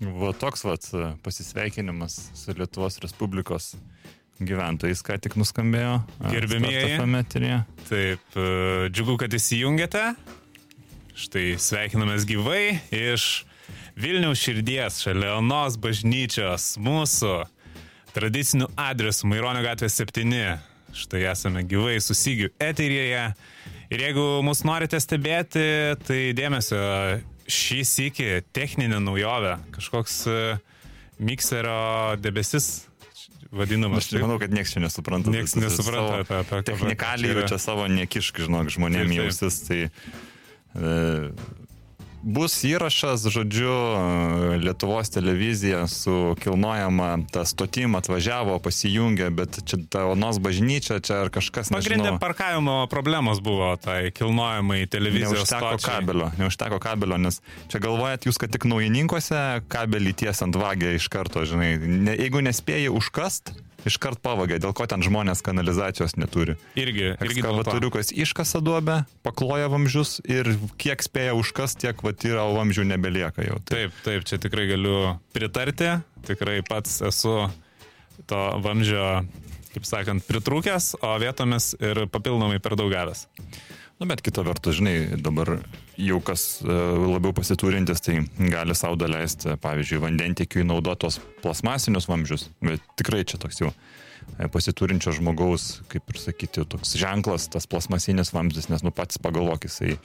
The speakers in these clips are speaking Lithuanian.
Va toks vat pasisveikinimas su Lietuvos Respublikos gyventojais, ką tik nuskambėjo. Gerbėmieji. Metrėje. Taip, e, džiugu, kad įsijungėte. Štai sveikinamės gyvai iš Vilniaus širdies, šalia Onos bažnyčios, mūsų tradicinių adresų Maironio gatvės 7. Štai esame gyvai susigiu eterėje. Ir jeigu mus norite stebėti, tai dėmesio šį sėkį techninę naujovę, kažkoks e, mikserio debesis vadinamas. Aš manau, kad niekas čia nesupranta. Niekas nesupranta apie, apie technikalijų čia savo nekišk, žinok, žmonėms jausis. Tai e, bus įrašas, žodžiu, Lietuvos televizija su kilnojama, ta stotim atvažiavo, pasijungė, bet čia ta Onos bažnyčia, čia ar kažkas. Pagrindė parkavimo problemos buvo tai kilnojamai televizijos. Neužteko stočiai. kabelio, neužteko kabelio, nes čia galvojat jūs, kad tik naujininkose kabelį tiesant vagę iš karto, žinai, ne, jeigu nespėjai užkast, iškart pavogė, dėl ko ten žmonės kanalizacijos neturi. Irgi. Ekskavatoriukas iškasa duobę, pakloja vamzdžius ir kiek spėja užkas, tiek vat yra vamzdžių nebelieka jau. Tai. Taip, taip, čia tikrai galiu pritarti, tikrai pats esu to vamzdžio, kaip sakant, pritrūkęs, o vietomis ir papildomai per daug gavęs. Nu, bet kita vertus, žinai, dabar jau kas e, labiau pasiturintis, tai gali savo daleisti, pavyzdžiui, vandentiekiui naudotos plasmasinius vamzdžius. Bet tikrai čia toks jau e, pasiturinčio žmogaus, kaip ir sakyti, toks ženklas, tas plasmasinis vamzdis, nes nu pats pagalvok, jisai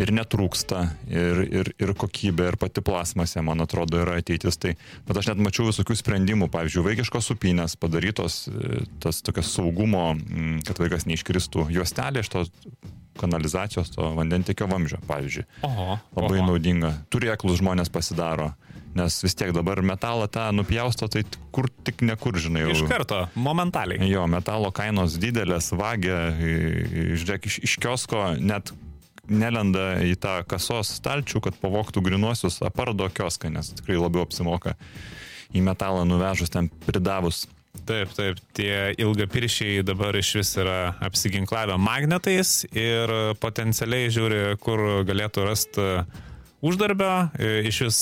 ir netrūksta, ir, ir, ir kokybė, ir pati plasmasė, man atrodo, yra ateitis. Tai, bet aš net mačiau visokių sprendimų, pavyzdžiui, vaikiškos supinės padarytos, e, tas tokias saugumo, kad vaikas neiškristų juostelė iš to kanalizacijos, to vandentikio vamzdžio, pavyzdžiui. Oho, Labai oho. naudinga. Turėklus žmonės pasidaro. Nes vis tiek dabar metalą tą nupjausto, tai kur tik nekur, žinai. Jau. Iš karto, momentaliai. Jo, metalo kainos didelės, vagia, žiūrėk, iš, iš kiosko net nelenda į tą kasos stalčių, kad pavoktų grinuosius, apardo kioską, nes tikrai labiau apsimoka į metalą nuvežus ten pridavus Taip, taip, tie ilgapiršiai dabar iš vis yra apsiginklavę magnetais ir potencialiai žiūri, kur galėtų rasti uždarbio. Iš vis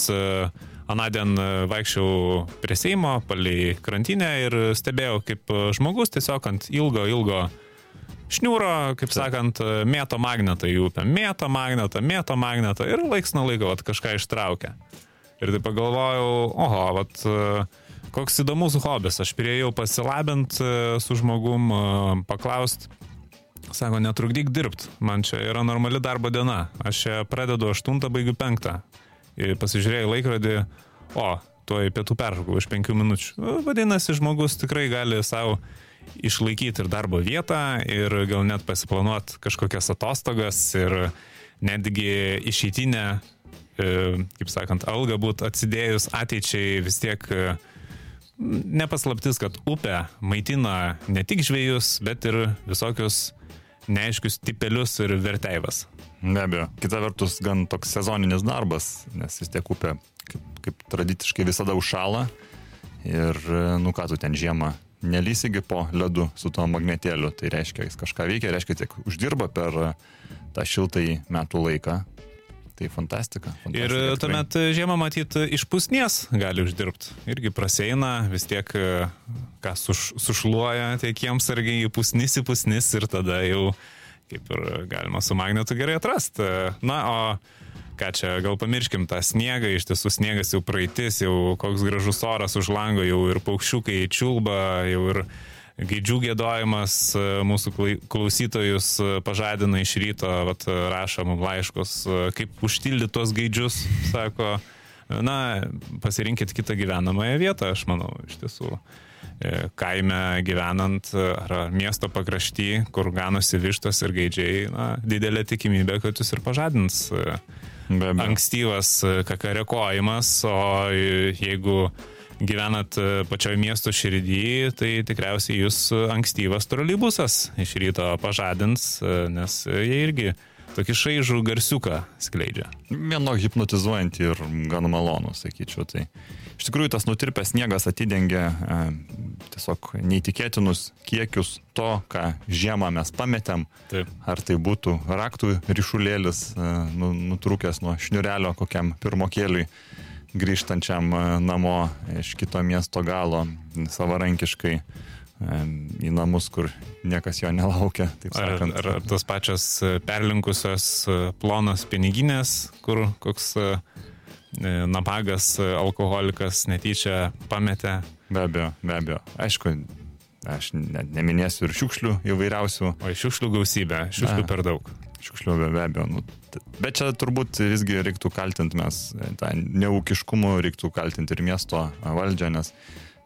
anadien vaikščiau prie Seimo, palei krantinę ir stebėjau, kaip žmogus tiesiog ant ilgo, ilgo šniūro, kaip sakant, mėto magnetą į upę. Mėto magnetą, mėto magnetą ir laiks nuo laiko vat, kažką ištraukia. Ir tai pagalvojau, oho, vat koks įdomus hobis. Aš prieėjau pasilabint e, su žmogum, e, paklaust. Sako, netrukdyk dirbti, man čia yra normali darbo diena. Aš čia pradedu 8, baigiu 5. Ir pasižiūrėjau laikrodį, o, tuoj pietų peršokau už 5 minučių. Nu, vadinasi, žmogus tikrai gali savo išlaikyti ir darbo vietą, ir gal net pasiplanuoti kažkokias atostogas, ir netgi išeitinę, e, kaip sakant, algą būt atsidėjus ateičiai vis tiek nepaslaptis, kad upė maitina ne tik žvėjus, bet ir visokius neaiškius tipelius ir verteivas. Be abejo. Kita vertus, gan toks sezoninis darbas, nes vis tiek upė kaip, kaip tradiciškai visada užšala. Ir, nu ką tu ten žiemą, nelysigi po ledu su to magnetėliu. Tai reiškia, jis kažką veikia, reiškia, tiek uždirba per tą šiltąjį metų laiką. Tai fantastika. fantastika ir tikrai. tuomet žiemą matyt iš pusnies gali uždirbti. Irgi praseina, vis tiek ką suš, sušluoja tie kiemsargiai į pusnis į pusnis ir tada jau kaip ir galima su magnetu gerai atrasti. Na, o ką čia, gal pamirškim tą sniegą, iš tiesų sniegas jau praeitis, jau koks gražus oras už lango, jau ir paukščiukai čiulba, jau ir gaidžių gėdojimas e, mūsų klausytojus e, pažadina iš ryto, vat, rašo mums laiškus, e, kaip užtildyti tuos gaidžius, sako, na, pasirinkit kitą gyvenamąją vietą, aš manau, iš tiesų kaime gyvenant ar miesto pakrašty, kur ganosi vištos ir gaidžiai, na, didelė tikimybė, kad jūs ir pažadins ankstyvas kakarekojimas, o jeigu gyvenat e, pačioje miesto širdį, tai tikriausiai jūs ankstyvas trolybusas iš ryto pažadins, e, nes jie irgi tokį šaižų garsiuką skleidžia. Vieno hipnotizuojantį ir gan malonų, sakyčiau. Tai iš tikrųjų tas nutirpęs sniegas atidengia e, tiesiog neįtikėtinus kiekius to, ką žiemą mes pametėm. Taip. Ar tai būtų raktų ryšulėlis, e, nu, nutrūkęs nuo šniurelio kokiam pirmokėliui grįžtančiam e, namo iš kito miesto galo savarankiškai į namus, kur niekas jo nelaukia. Ar, ar, ar tos pačios e, perlinkusios e, plonos piniginės, kur koks e, napagas alkoholikas netyčia pametė. Be abejo, be abejo. Aišku, aš net neminėsiu ir šiukšlių įvairiausių. O šiukšlių gausybė, šiukšlių A, per daug. Šiukšlių be, be abejo. Nu, bet čia turbūt visgi reiktų kaltinti mes tą neūkiškumą, reiktų kaltinti ir miesto valdžią, nes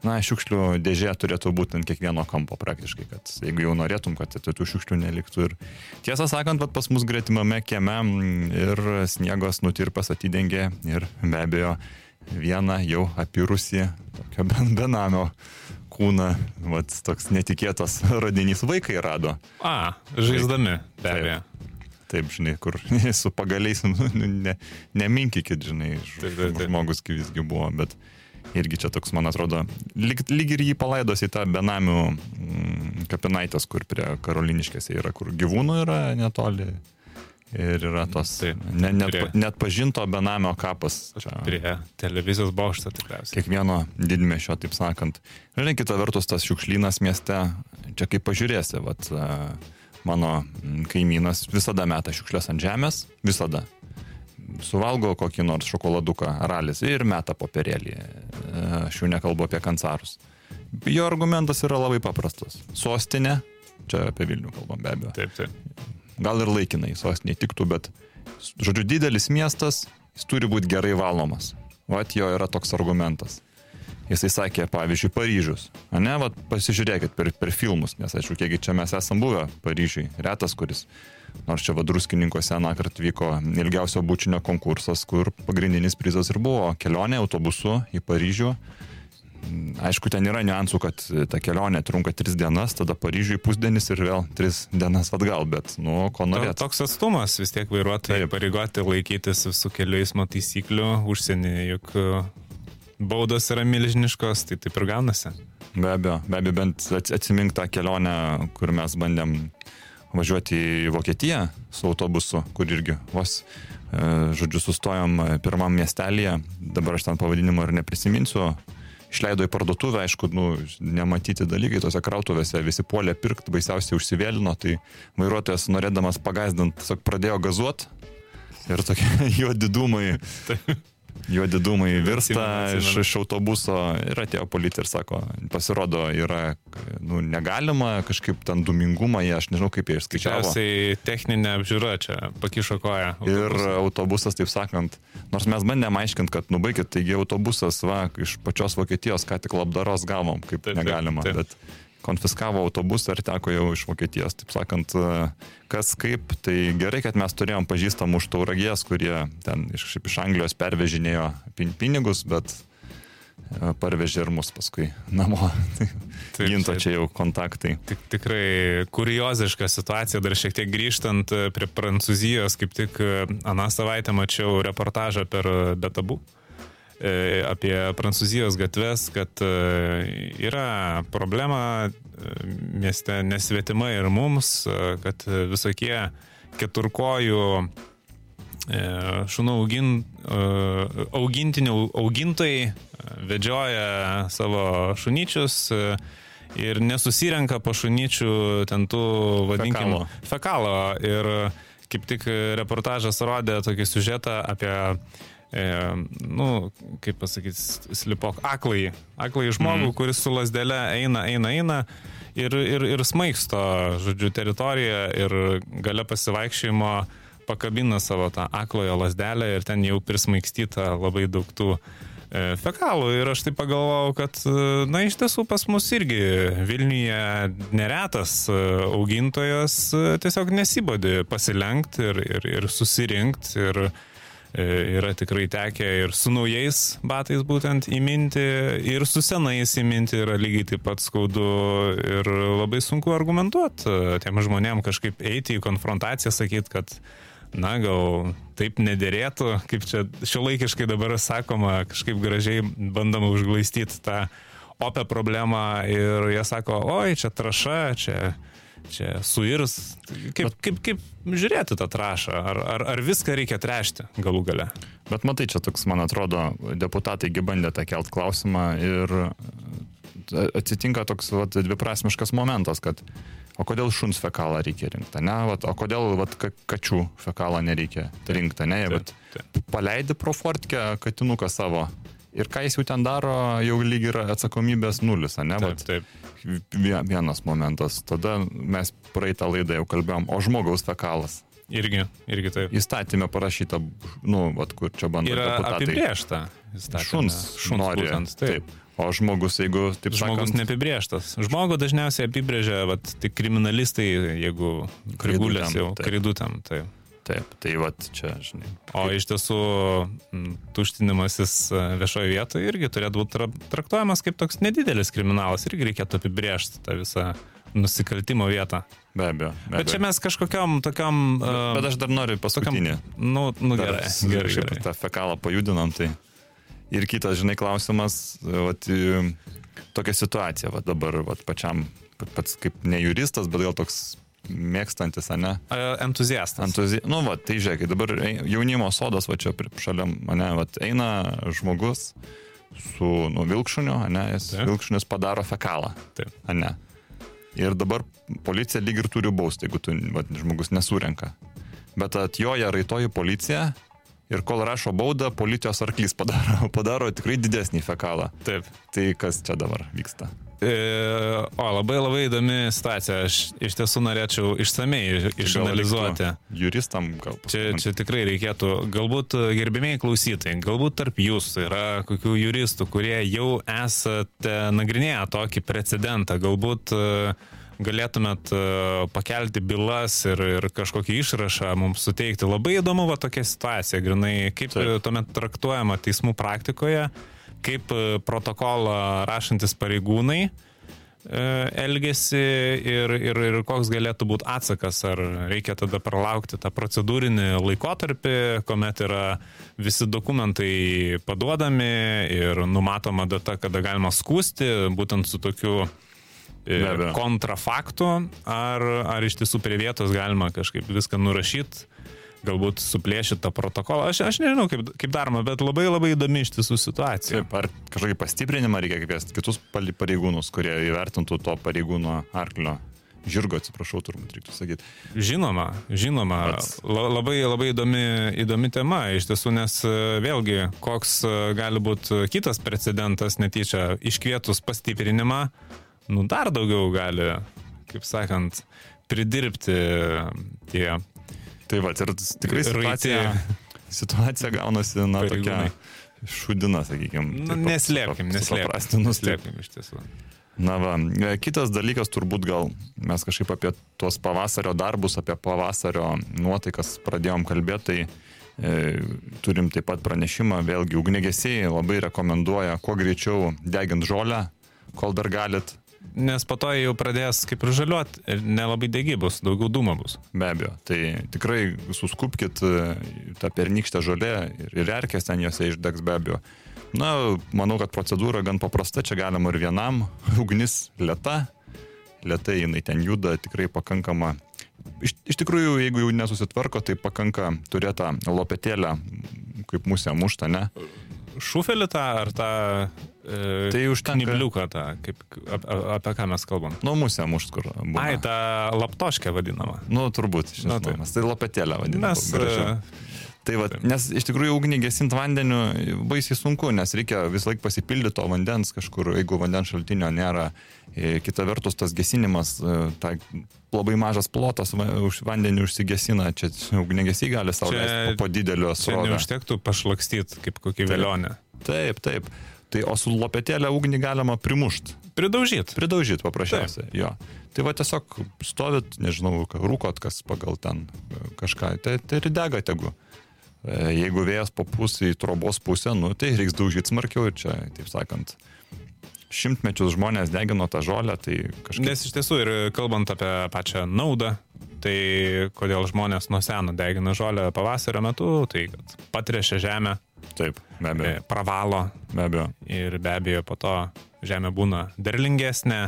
na, šiukšlių dėžė turėtų būti ant kiekvieno kampo praktiškai, kad jeigu jau norėtum, kad tų šiukšlių neliktų. Ir tiesą sakant, pas mus gretimame kieme ir sniegas nutirpas atidengė ir be abejo vieną jau apirusi tokio benamio kūną, vat, toks netikėtas radinys vaikai rado. A, žaisdami, be abejo. Taip, žinai, kur su pagaliais, nu, ne, neminkykit, žinai, žmogus visgi buvo, bet irgi čia toks, man atrodo, lyg, lyg ir jį palaidos į tą benamių mm, kapinaitės, kur prie karoliniškėse yra, kur gyvūnų yra netoli. Ir yra tos tai, ne, net, prie, net pažinto benamio kapas. Čia, prie televizijos bokšto tikriausiai. Kiekvieno didmešio, taip sakant. Žinai, kita vertus, tas šiukšlynas mieste, čia kaip pažiūrėsi, vat, mano kaimynas visada meta šiukšlės ant žemės, visada suvalgo kokį nors šokoladuką ralis ir meta popierėlį. Aš jau nekalbu apie kancarus. Jo argumentas yra labai paprastas. Sostinė, čia apie Vilnių kalbam be abejo. Taip, taip. Gal ir laikinai sostinė tiktų, bet, žodžiu, didelis miestas, jis turi būti gerai valomas. Vat jo yra toks argumentas. Jisai sakė, pavyzdžiui, Paryžius. Ne, vat pasižiūrėkit per, per filmus, nes aišku, kiekgi čia mes esam buvę Paryžiui. Retas, kuris Nors čia vadruskininkose anakart vyko ilgiausio bučinio konkursas, kur pagrindinis prizas ir buvo kelionė autobusu į Paryžių. Aišku, ten yra niuansų, kad ta kelionė trunka tris dienas, tada Paryžiui pusdienis ir vėl tris dienas atgal, bet, nu, ko norėtų. Toks atstumas vis tiek vairuotojai pareigoti laikytis visų kelių eismo taisyklių, užsienį juk e, baudos yra milžiniškos, tai taip ir gaunasi. Be abejo, be abejo, bent atsimink tą kelionę, kur mes bandėm važiuoti į Vokietiją su autobusu, kur irgi vos, e, žodžiu, sustojom pirmam miestelėje, dabar aš ten pavadinimo ir neprisiminsiu, išleido į parduotuvę, aišku, nu, nematyti dalykai tose krautuvėse, visi puolė pirkti, baisiausiai užsivėlino, tai vairuotojas norėdamas pagazdinti, tiesiog pradėjo gazuoti ir tokie juodi dūmai juodi dūmai virsta iš, iš autobuso ir atėjo policija ir sako, pasirodo, yra, nu, negalima kažkaip ten dūmingumą, jie, aš nežinau, kaip jie išskaičiavo. Tikriausiai techninė apžiūra čia pakišo koją. Autobusą. Ir autobusas, taip sakant, nors mes bandėm aiškinti, kad nubaigit, taigi autobusas, va, iš pačios Vokietijos ką tik labdaros gavom, kaip taip, negalima. Taip, taip. Bet konfiskavo autobusą ir teko jau iš Vokietijos. Taip sakant, kas kaip, tai gerai, kad mes turėjom pažįstamų už tauragės, kurie ten iš, iš Anglijos pervežinėjo pinigus, bet e, parvežė ir mus paskui namo. Tai ginto čia jau kontaktai. Tik, tikrai kurioziška situacija, dar šiek tiek grįžtant e, prie Prancūzijos, kaip tik e, aną savaitę mačiau reportažą per Betabų. E, apie Prancūzijos gatves, kad e, yra problema e, mieste nesvetima ir mums, kad visokie keturkojų šunų augin, augintinių augintojai vedžioja savo šunyčius ir nesusirenka po šunyčių ten tų vadinkimo fekalo. Ir kaip tik reportažas rodė tokį sužetą apie e, nu, kaip pasakyti, slipok, aklai, aklai žmogų, mm. kuris su lasdelė eina, eina, eina ir, ir, ir smaigsto, žodžiu, teritoriją ir gale pasivaikščiojimo pakabina savo tą aklojo lasdelę ir ten jau prismaigstyta labai daug tų e, fekalų. Ir aš tai pagalvojau, kad, e, na, iš tiesų pas mus irgi Vilniuje neretas e, augintojas tiesiog nesibodi pasilenkti ir, ir, ir susirinkti. Ir, yra tikrai tekę ir su naujais batais būtent įminti, ir su senais įminti yra lygiai taip pat skaudu ir labai sunku argumentuoti e, tiem žmonėm kažkaip eiti į konfrontaciją, sakyti, kad na gal taip nederėtų, kaip čia šiuolaikiškai dabar sakoma, kažkaip gražiai bandoma užglaistyti tą opę problemą ir jie sako, oi, čia traša, čia čia suirs. Kaip, kaip, kaip žiūrėti tą trašą? Ar, ar, ar viską reikia trešti galų gale? Bet matai, čia toks, man atrodo, deputataigi bandė tą kelt klausimą ir atsitinka toks vat, dviprasmiškas momentas, kad o kodėl šuns fekalą reikia rinkti, ne, vat, o kodėl vat, kačių fekalą nereikia rinkti, ne, vat, paleidi pro fortkę katinuką savo. Ir ką jis jau ten daro, jau lyg yra atsakomybės nulis, ne? Taip, taip. Vienas momentas. Tada mes praeitą laidą jau kalbėjom, o žmogaus fekalas. Irgi, irgi taip. Įstatymė parašyta, nu, vat, kur čia bandoma. Yra deputatai. apibriešta. Šuns, šuns nori. Būtent, taip. taip. O žmogus, jeigu taip žmogus sakant, neapibrieštas. Žmogų dažniausiai apibrėžia, vat, tik kriminalistai, jeigu krigulės jau kridutėm. Taip. Taip, tai vat čia, žinai. O iš tiesų tuštinimasis e, viešoje vietoje irgi turėtų būti traktuojamas kaip toks nedidelis kriminalas, irgi reikėtų apibrėžti tą visą nusikaltimo vietą. Be abejo. Be Bet čia mes kažkokiam tokiam... Uh, Bet aš dar noriu paskutinį. Tokiam, nu, nu dar, gerai. Gerai, gerai. tą fekalą pajudinam, tai Ir kitas, žinai, klausimas, vat, tokia situacija, vat, dabar vat, pačiam, pats kaip ne juristas, bet gal toks mėgstantis, ne? Entuziastas. Entuzi... Nu, va, tai žiūrėk, dabar jaunimo sodas, va čia šalia mane, va, eina žmogus su, nu, vilkšuniu, ne, jis Taip. vilkšunis padaro fekalą. Taip. Ne. Ir dabar policija lyg ir turi bausti, jeigu tu, va, žmogus nesurenka. Bet atjoja raitoji policija ir kol rašo baudą, policijos arklys padaro, padaro tikrai didesnį fekalą. Taip. Tai kas čia dabar vyksta? E, o, labai labai įdomi situacija. Aš iš tiesų norėčiau išsamei išanalizuoti. Juristam gal. Čia, čia tikrai reikėtų, galbūt gerbėmiai klausytojai, galbūt tarp jūsų yra kokių juristų, kurie jau esate nagrinėję tokį precedentą, galbūt uh, galėtumėt e, pakelti bylas ir, ir kažkokį išrašą mums suteikti. Labai įdomu va tokia situacija, grinai, kaip Taip. tuomet traktuojama teismų praktikoje, kaip e, protokolą rašantis pareigūnai e, elgesi ir, ir, ir koks galėtų būti atsakas, ar reikia tada pralaukti tą procedūrinį laikotarpį, kuomet yra visi dokumentai paduodami ir numatoma data, kada galima skūsti, būtent su tokiu kontrafaktų, ar, ar iš tiesų prie vietos galima kažkaip viską nurašyti, galbūt suplėšyti tą protokolą. Aš, aš nežinau, kaip, kaip daroma, bet labai labai įdomi iš tiesų situacija. Taip, ar kažkokį pastiprinimą reikia kviesti kitus pareigūnus, kurie įvertintų to pareigūno arklio žirgo, atsiprašau, turbūt reiktų sakyti. Žinoma, žinoma, Pats. labai, labai įdomi, įdomi tema iš tiesų, nes e, vėlgi, koks e, gali būti kitas precedentas netyčia iškvietus pastiprinimą, nu, dar daugiau gali, kaip sakant, pridirbti tie. Tai va, ir tikrai situacija, situacija gaunasi, na, pareigūnai. tokia šudina, sakykime. Nu, neslėpkim, neslėpkim. Neslėpkim iš tiesų. Na va, e, kitas dalykas turbūt gal mes kažkaip apie tuos pavasario darbus, apie pavasario nuotaikas pradėjom kalbėti, tai e, turim taip pat pranešimą, vėlgi ugnegesiai labai rekomenduoja kuo greičiau deginti žolę, kol dar galit, Nes po to jau pradės kaip ir žaliuoti ir nelabai degi bus, daugiau dūmo bus. Be abejo, tai tikrai suskupkit e, tą pernykštę žolę ir, ir erkės ten juose išdegs be abejo. Na, manau, kad procedūra gan paprasta, čia galima ir vienam, ugnis lėta, lėtai jinai ten juda, tikrai pakankama. Iš, iš tikrųjų, jeigu jau nesusitvarko, tai pakanka turėti lopetėlę, kaip musė mušta, ne? Šufelį tą ar tą E, tai užtenka. Nibliuką tą, kaip, ap, apie ką mes kalbam. Nu, musę mušt, kur. Būna. Ai, tą laptoškę vadinamą. Nu, turbūt, žinoma. Nu, tai. tai lopetėlę vadiname. Mes. Gražiau. Tai va, nes iš tikrųjų ugnį gesinti vandeniu baisiai sunku, nes reikia vis laik pasipildyti to vandens kažkur, jeigu vandens šaltinio nėra. E, kita vertus, tas gesinimas, e, ta labai mažas plotas už vandenį užsigesina, čia ugnegesiai gali savo po, po didelio. Čia neužtektų pašlakstyti kaip kokį velionę. Taip, taip. Tai o su lopetėlė ugnį galima primušti. Pridaužyti. Pridaužyti paprasčiausiai. Jo. Tai va tiesiog stovit, nežinau, rūkot kas pagal ten e, kažką, tai, tai ir dega tegu. E, jeigu vėjas papūs į trobos pusę, nu, tai reiks daužyti smarkiau ir čia, taip sakant, šimtmečius žmonės degino tą žolę, tai kažkaip. Nes iš tiesų ir kalbant apie pačią naudą, tai kodėl žmonės nuo seno degina žolę pavasario metu, tai kad patrešia žemę, Taip, be abejo. E, pravalo. Be abejo. Ir be abejo po to žemė būna derlingesnė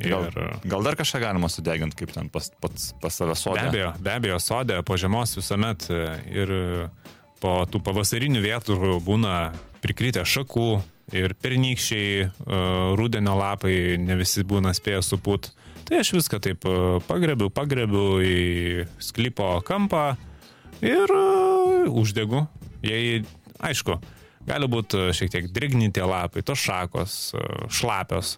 Gal, Ir gal dar kažką galima sudeginti, kaip ten pas, pats, pas save be sodė. abejo, be abejo, sodė po žiemos visuomet e, ir po tų pavasarinių vietų būna prikritę šakų ir pernykščiai uh, rūdienio lapai ne visi būna spėję supūt. Tai aš viską taip e, pagrebiu, pagrebiu į sklypo kampą ir uh, uždegu. Jei, aišku, gali būti šiek tiek drėgni tie lapai, tos šakos, šlapios.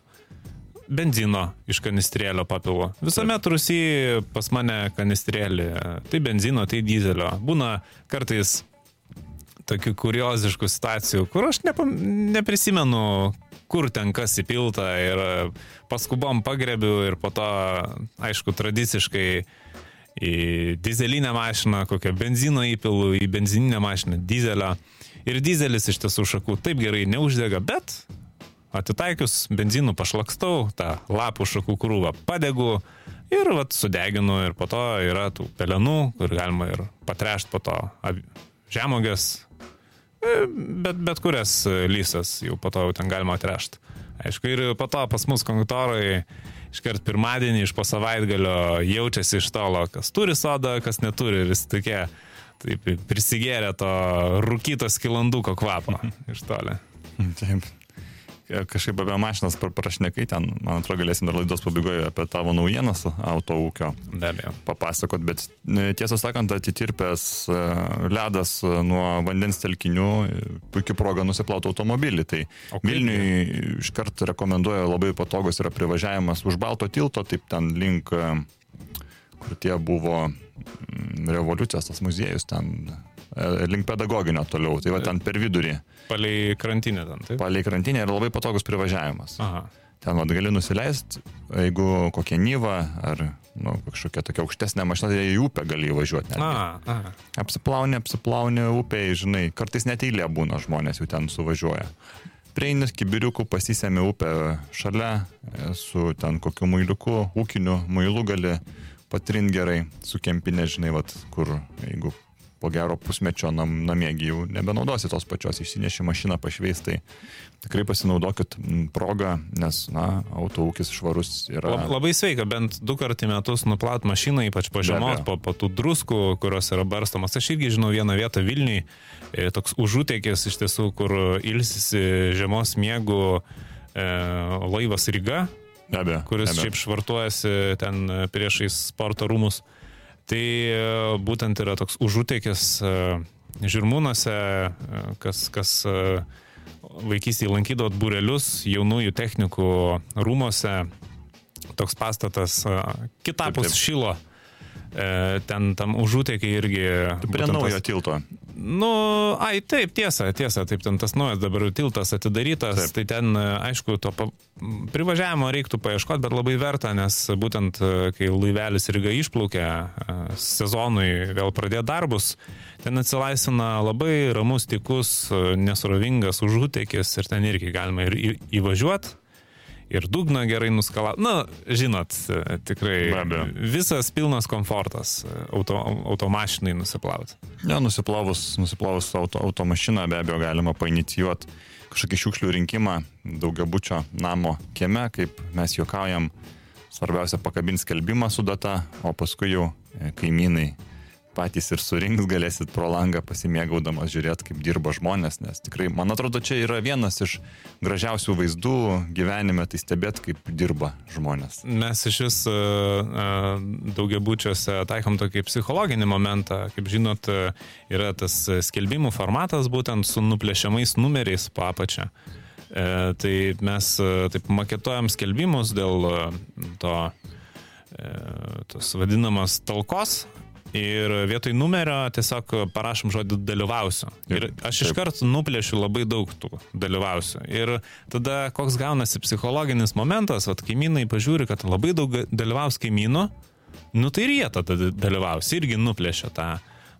Benzino iš kanistrėlio papilu. Visuomet rusy pas mane kanistrėlį. Tai benzino, tai dizelio. Būna kartais tokių kurioziškų situacijų, kur aš nepam, neprisimenu, kur ten kas įpilta ir paskubom pagrebiu ir po to, aišku, tradiciškai į dizelinę mašiną, kokią benzino įpilu, į benzininę mašiną dizelio. Ir dizelis iš tiesų šakų taip gerai neuždega, bet atitaikius benzinų pašlakstau, tą lapų šakų krūvą padegu ir vat, sudeginu ir po to yra tų pelenų, kur galima ir patrešti po to žemogės, e, bet, bet kurias e, lysas jau po to jau ten galima atrešti. Aišku, ir po to pas mus kontorai iškart pirmadienį iš po savaitgalio jaučiasi iš tolo, kas turi sodą, kas neturi, vis tokie taip prisigėrė to rūkyto skilanduko kvapo iš toli. Taip. Kažkaip apie mašinas pra- prašnekai ten, man atrodo, galėsim dar laidos pabaigoje apie tavo naujienas auto ūkio Be abejo. papasakot, bet e, tiesą sakant, atitirpęs e, ledas e, nuo vandens telkinių, e, puikia proga nusiplauti automobilį. Tai O kaip Vilniui iškart rekomenduoju labai patogus yra privažiavimas už Balto tilto, taip ten link, e, kur tie buvo mm, revoliucijos tas muziejus, ten e, link pedagoginio toliau, tai va ten per vidurį, Palei krantinę ten, taip? palei krantinę yra labai patogus privažiavimas. Aha. Ten vat, gali nusileisti, jeigu kokia nyva ar nu, kažkokia tokia aukštesnė mašina, tai į upę gali įvažiuoti. Apsiplauni, apsiplauni upėje, žinai, kartais net eilė būna žmonės jau ten suvažiuoja. Prieini kibiriukų, pasisėmė upę šalia, e, su ten kokiu muiliuku, ūkiniu muilu gali patrinti gerai, su kempinė, žinai, vat, kur jeigu po gero pusmečio nam, namiegi jau nebenaudosi tos pačios, išsineši mašiną pašveistai. Tikrai pasinaudokit progą, nes, na, auto ūkis švarus yra. Lab, labai sveika, bent du kartus į metus nuplaut mašiną, ypač po žiemos, po, po tų druskų, kurios yra barstamos. Aš irgi žinau vieną vietą Vilniui, e, toks užutėkis iš tiesų, kur ilsisi žiemos miegų e, laivas Ryga, Be abejo. kuris be abejo. šiaip švartuojasi ten priešais sporto rūmus. Tai e, būtent yra toks užutėkis e, žirmūnuose, e, kas, kas vaikystėje lankydavot būrelius jaunųjų technikų rūmose. Toks pastatas kitapus Taip, taip. E, Ten tam užutėkiai irgi. Prie naujo tas- tilto. Nu, ai, taip, tiesa, tiesa, taip, ten tas naujas dabar tiltas atidarytas, Taip. tai ten, e, aišku, to pa, privažiavimo reiktų paieškoti, bet labai verta, nes būtent e, kai laivelis Ryga išplaukia e, sezonui vėl pradėjo darbus, ten atsilaisvina labai ramus, tikus, nesrovingas užutekis ir ten irgi galima ir įvažiuoti. Ir dugną gerai nuskalauti. Na, žinot, e, tikrai visas pilnas komfortas e, auto, automašinai nusiplauti. Ne, nusiplavus, nusiplavus auto, automašiną be abejo galima painicijuoti kažkokį šiukšlių rinkimą daugiabučio namo kieme, kaip mes juokaujam, svarbiausia pakabinti skelbimą su data, o paskui jau e, kaimynai patys ir surinks, galėsit pro langą pasimėgaudamas žiūrėti, kaip dirba žmonės, nes tikrai, man atrodo, čia yra vienas iš gražiausių vaizdų gyvenime, tai stebėti, kaip dirba žmonės. Mes iš vis uh, daugiabučiuose taikom tokį psichologinį momentą. Kaip žinot, e, yra tas skelbimų formatas būtent su nuplėšiamais numeriais po apačią. E, tai mes e, taip maketuojam skelbimus dėl e, to, e, tos vadinamos talkos. Ir vietoj numerio tiesiog parašom žodį dalyvausiu. Ir aš iš Taip. karto nuplėšiu labai daug tų dalyvausiu. Ir tada koks gaunasi psichologinis momentas, at kaimynai pažiūri, kad labai daug dalyvaus kaimynų, nu tai ir jie tada dalyvaus, irgi nuplėšia tą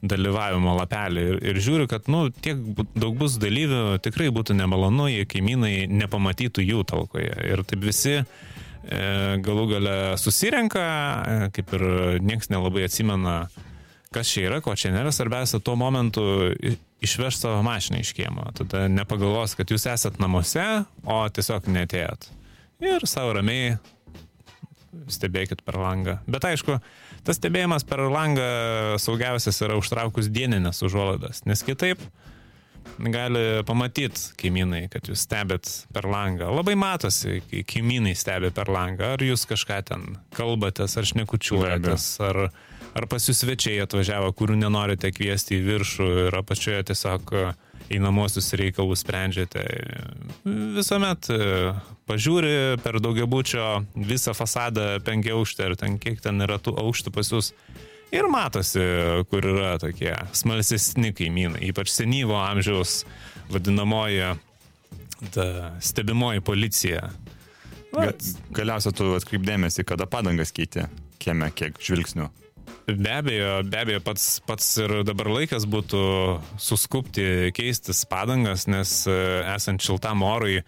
dalyvavimo lapelį ir, ir žiūri, kad, nu, tiek daug bus dalyvių, tikrai būtų nemalonu, jei kaimynai nepamatytų jų talkoje. Ir taip visi e, galų gale susirenka, e, kaip ir nieks nelabai atsimena, kas čia yra, ko čia nėra, svarbiausia tuo momentu išveš savo mašiną iš kiemo. Tada nepagalvos, kad jūs esat namuose, o tiesiog netėjot. Ir savo ramiai stebėkit per langą. Bet aišku, tas stebėjimas per langą saugiausias yra užtraukus dieninės užuolaidas, nes kitaip gali pamatyti kaimynai, kad jūs stebėt per langą. Labai matosi, kai kaimynai stebi per langą, ar jūs kažką ten kalbatės, ar šnekučiuojatės, ar, ar pas jūs svečiai atvažiavo, kurių nenorite kviesti į viršų ir apačioje tiesiog einamosius reikalus sprendžiate. Visuomet e, pažiūri per daugiabučio visą fasadą penkiauštę ir ten kiek ten yra tų aukštų pas jūs. Ir matosi, kur yra tokie smalsesni kaimynai, ypač senyvo amžiaus vadinamoji stebimoji policija. Ga, galiausiai tu atkreipdėmėsi, kada padangas keitė kieme, kiek žvilgsnių. Be abejo, be abejo, pats, pats ir dabar laikas būtų suskupti, keistis padangas, nes e, esant šiltam orui,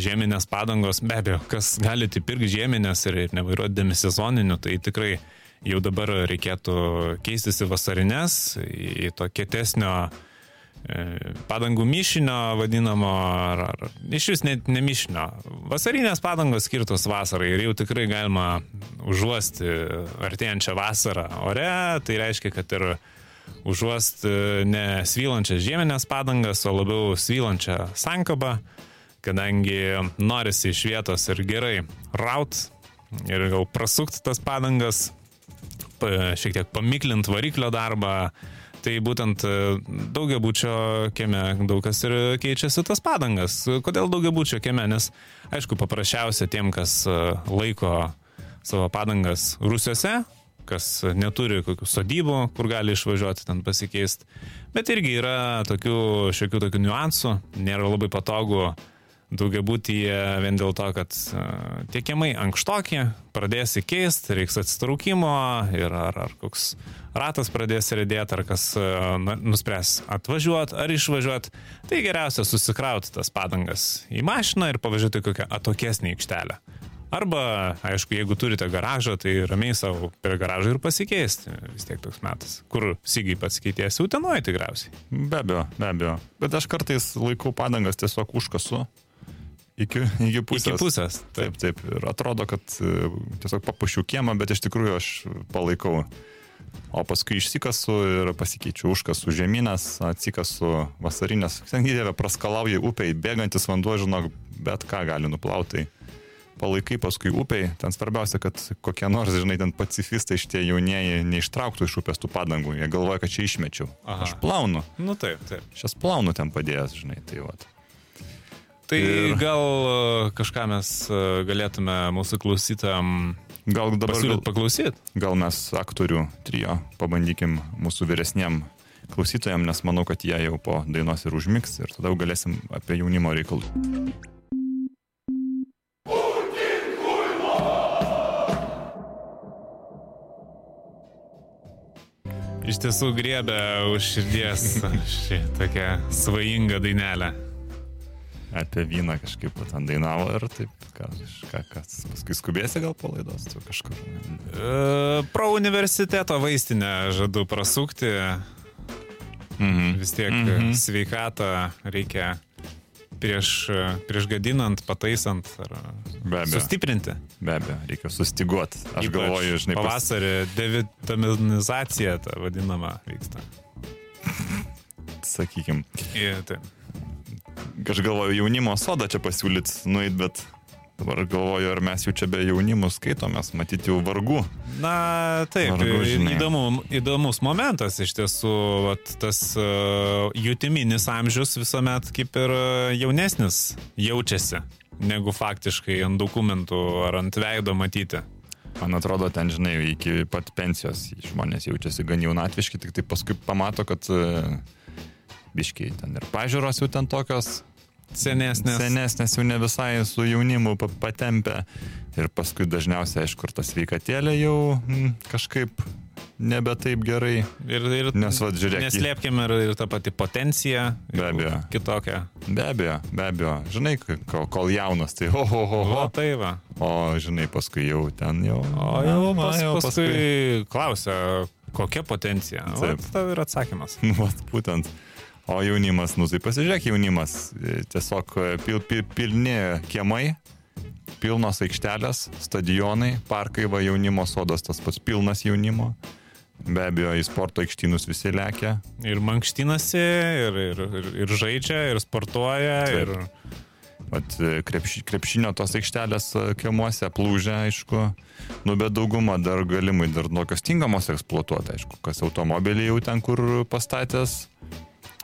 žieminės padangos, be abejo, kas galite pirkti žieminės ir nevairuodami sezoninių, tai tikrai jau dabar reikėtų keistis į vasarinės, į to kietesnio E, padangų mišinio vadinamo, ar, ar iš vis net ne mišinio. Vasarinės padangos skirtos vasarai ir jau tikrai galima užuosti artėjančią vasarą ore, tai reiškia, kad ir užuosti ne svylančias žieminės padangas, o labiau svylančią sankabą, kadangi norisi iš vietos ir gerai raut ir gal prasukti tas padangas, šiek tiek pamiklint variklio darbą, Tai būtent e, daugiabučio kieme daug kas ir keičiasi tas padangas. Kodėl daugiabučio kieme? Nes, aišku, paprasčiausia tiem, kas e, laiko savo padangas Rusiuose, kas neturi kokių sodybų, kur gali išvažiuoti ten pasikeisti. Bet irgi yra tokių šiokių tokių niuansų, nėra labai patogu daugiabutyje vien dėl to, kad tie kiemai ankštokie, pradėsi keisti, reiks atsitraukimo ir ar, ar koks ratas pradės rėdėti, ar kas na, nuspręs atvažiuoti ar išvažiuoti, tai geriausia susikrauti tas padangas į mašiną ir pavažiuoti kokią atokesnį aikštelę. Arba, aišku, jeigu turite garažą, tai ramiai savo prie garažą ir pasikeisti. Vis tiek toks metas. Kur sygiai pasikeitėsi, utenoji tikriausiai. Be abejo, be abejo. Bet aš kartais laikau padangas tiesiog užkasu Iki, iki pusės. Iki pusės. Taip, taip. Ir atrodo, kad e, tiesiog papušiu kiemą, bet iš tikrųjų aš palaikau. O paskui išsikasu ir pasikeičiu užkasų žemynės, atsikasu vasarinės. Ten gyvė praskalauja upiai, bėgantis vanduo, žinok, bet ką gali nuplauti. Palaikai paskui upiai, ten svarbiausia, kad kokie nors, žinai, ten pacifistai šitie jaunieji neištrauktų iš upės tų padangų. Jie galvoja, kad čia išmečiau. Aha. Aš plaunu. Nu taip, taip. Šias plaunu ten padėjęs, žinai, tai va. Tai ir... gal e, kažką mes e, galėtume mūsų klausytam gal dabar gal, paklausyti. Gal mes aktorių trijo pabandykim mūsų vyresniem klausytojams, nes manau, kad jie jau po dainos ir užmiks ir tada galėsim apie jaunimo reikalus. Iš tiesų griebė už širdies ši tokia svajinga dainelė apie vyną kažkaip ten dainavo ir taip, ką, ką, kas, paskui skubėsi gal po laidos, tu kažkur. E, pro universiteto vaistinę žadu prasukti. Mhm. Vis tiek mhm. sveikatą reikia prieš, prieš gadinant, pataisant ar be sustiprinti. Be abejo, reikia sustiguoti. Aš Ypač galvoju, žinai, pavasarį pas... devitaminizacija ta vadinama vyksta. Sakykim. Taip aš galvoju jaunimo sodą čia pasiūlyt nueit, bet dabar galvoju, ar mes jau čia be jaunimų skaitomės, matyti jau vargų. Na, taip, vargu, įdomu, įdomus momentas iš tiesų, vat, tas uh, jutiminis amžius visuomet kaip ir jaunesnis jaučiasi, negu faktiškai ant dokumentų ar ant veido matyti. Man atrodo, ten, žinai, iki pat pensijos žmonės jaučiasi gan jaunatviški, tik tai paskui pamato, kad uh, biškiai ten ir pažiūros jau ten tokios senesnės. Senesnės jau ne visai su jaunimu patempę. Ir paskui dažniausiai, aišku, ir ta sveikatėlė jau mm, kažkaip nebe taip gerai. Ir, ir Nes, va, žiūrėk. Neslėpkime ir, ir tą patį potenciją. Be abejo. Kitokią. Be abejo, be abejo. Žinai, kol, kol jaunas, tai ho, ho, ho. O tai va. O žinai, paskui jau ten jau. O jau, pas, jau paskui, paskui klausia, kokia potencija. Taip. Tai ir atsakymas. Nu, būtent. O jaunimas, nu tai pasižiūrėk, jaunimas, e, tiesiog e, pil, pil, pilni kiemai, pilnos aikštelės, stadionai, parkai, va jaunimo sodas tas pats pilnas jaunimo. Be abejo, į sporto aikštynus visi lekia. Ir mankštinasi, ir, ir, ir, ir žaidžia, ir sportuoja, Taip. ir... Vat e, krepši, krepšinio tos aikštelės kiemuose plūžia, aišku. Nu, bet daugumą dar galimai dar tokios tinkamos eksploatuoti, aišku. Kas automobilį jau ten, kur pastatęs,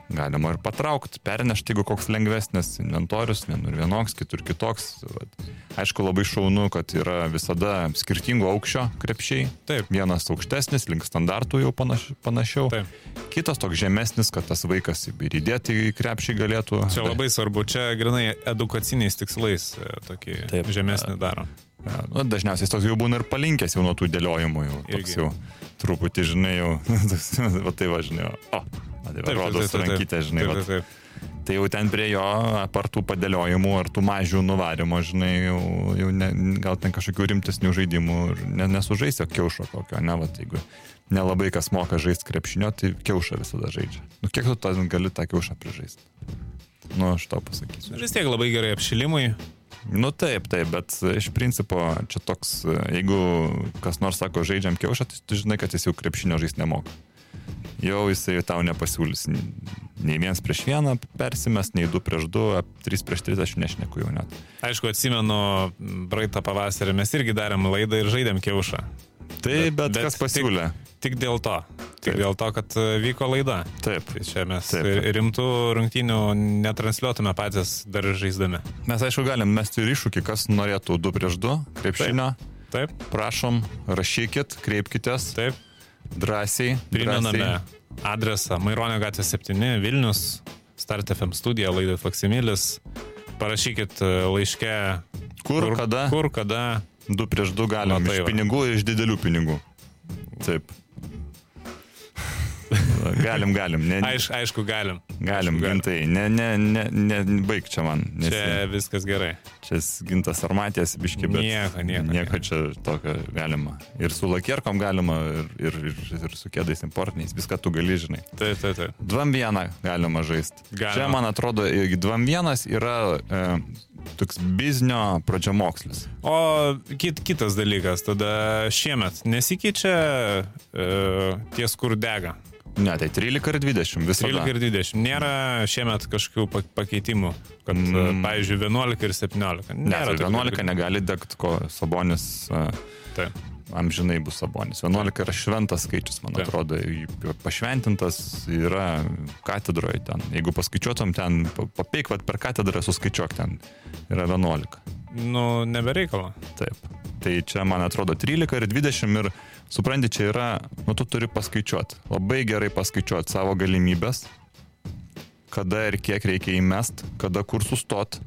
galima ir patraukti, pernešti, jeigu koks lengvesnis inventorius, vienur vienoks, kitur kitoks. Vat. Aišku, labai šaunu, kad yra visada skirtingo aukščio krepšiai. Taip. Vienas aukštesnis, link standartų jau panaš, panašiau. Taip. Kitas toks žemesnis, kad tas vaikas ir įdėti į krepšį galėtų. Čia labai svarbu, čia grinai edukaciniais tikslais e, tokį Taip. žemesnį daro. Ja, nu, dažniausiai toks jau būna ir palinkęs jau nuo tų dėliojimų, jau toks Irgi. jau truputį, žinai, jau, va tai va, žinai, o, tai va, rodos rankytė, žinai, taip, taip, taip. tai jau ten prie jo, apart tų padėliojimų ar tų mažių nuvarimo, žinai, jau, jau ne, gal ten kažkokių rimtesnių žaidimų ne, nesužaisio kiaušo kokio, ne, va, jeigu nelabai kas moka žaisti krepšinio, tai kiaušą visada žaidžia. Nu, kiek tu gali tą kiaušą prižaisti? Nu, aš to pasakysiu. Vis tiek labai gerai apšilimui. Nu taip, taip, bet iš principo čia toks, jeigu kas nors sako žaidžiam kiaušą, tai tu žinai, kad jis jau krepšinio žaisti nemoka. Jau jisai tau nepasiūlys nei vienas prieš vieną persimest, nei du prieš du, trys prieš tris aš nešneku jau net. Aišku, atsimenu, praeitą pavasarį mes irgi darėm laidą ir žaidėm kiaušą. Tai bet, bet, bet kas pasiūlė? Tik, tik dėl to. Tik Taip. dėl to, kad e, vyko laida. Taip. Tai čia mes Taip. Taip. rimtų rungtynių netransliuotume patys dar žaisdami. Mes aišku galim mesti ir iššūkį, kas norėtų du prieš du krepšinio. Taip, Prašom, rašykit, kreipkitės taip. drąsiai. Primename drąsiai. adresą Maironio gatvė 7 Vilnius, Start FM studija, laidai Faksimilis. Parašykit e, laiške. Kur, kada? Kur, kada. Du prieš du galim. Va, tai iš pinigų ir iš didelių pinigų. Taip. Galim, galim. Ne, Aiš, aišku, galim. galim, Aišku, gintai. Ne, ne, ne, ne, baig čia man. Nes Čia viskas gerai. čia gintas ar matės, biški, bet Nieko, nieko, nieko čia tokio galima. Ir su lakierkom galima, ir, ir, ir, ir su kėdais importiniais. Viską tu gali, žinai. Taip, taip, taip. Dvam vieną galima žaisti. Čia, man atrodo, dvam vienas yra e, toks biznio pradžiamokslis. O kit, kitas dalykas, tada šiemet nesikeičia e, ties, kur dega. Ne, tai 13 ir 20 visada. 13 ir 20. Nėra šiemet kažkokių pa- pakeitimų, kad, mm. Mm. pavyzdžiui, 11 ir 17. Ne, Nėra tai tokių 11 dalykų. negali degti, ko Sabonis uh, Taip. amžinai bus Sabonis. 11 yra šventas skaičius, man Taip. atrodo, pašventintas yra katedroje ten. Jeigu paskaičiuotum ten, pa- papeik, vat per katedrą suskaičiuok ten, yra 11. Nu, nebereikalo. Taip. Tai čia, man atrodo, 13 ir 20 ir, supranti, čia yra, nu, tu turi paskaičiuoti, labai gerai paskaičiuoti savo galimybės, kada ir kiek reikia įmest, kada kur sustot.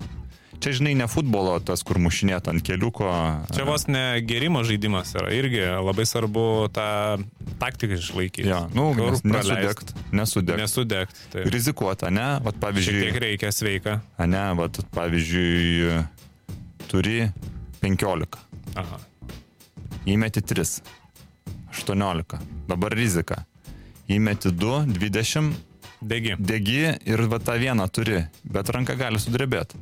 Čia, žinai, ne futbolo tas, kur mušinėt ant keliuko. Čia vos ne gerimo žaidimas yra. Irgi labai svarbu tą taktiką išlaikyti. Ja, nu, nesudegt, nesudegt. Nesudegti. Taip. Rizikuota, ne? Vat pavyzdžiui, tiek reikia sveika. ne, vat pavyzdžiui, turi 15, Aha. įmeti 3, 18, dabar rizika. Įmeti 2, 20, Degi. degi ir va tą vieną turi, bet ranka gali sudrebėti.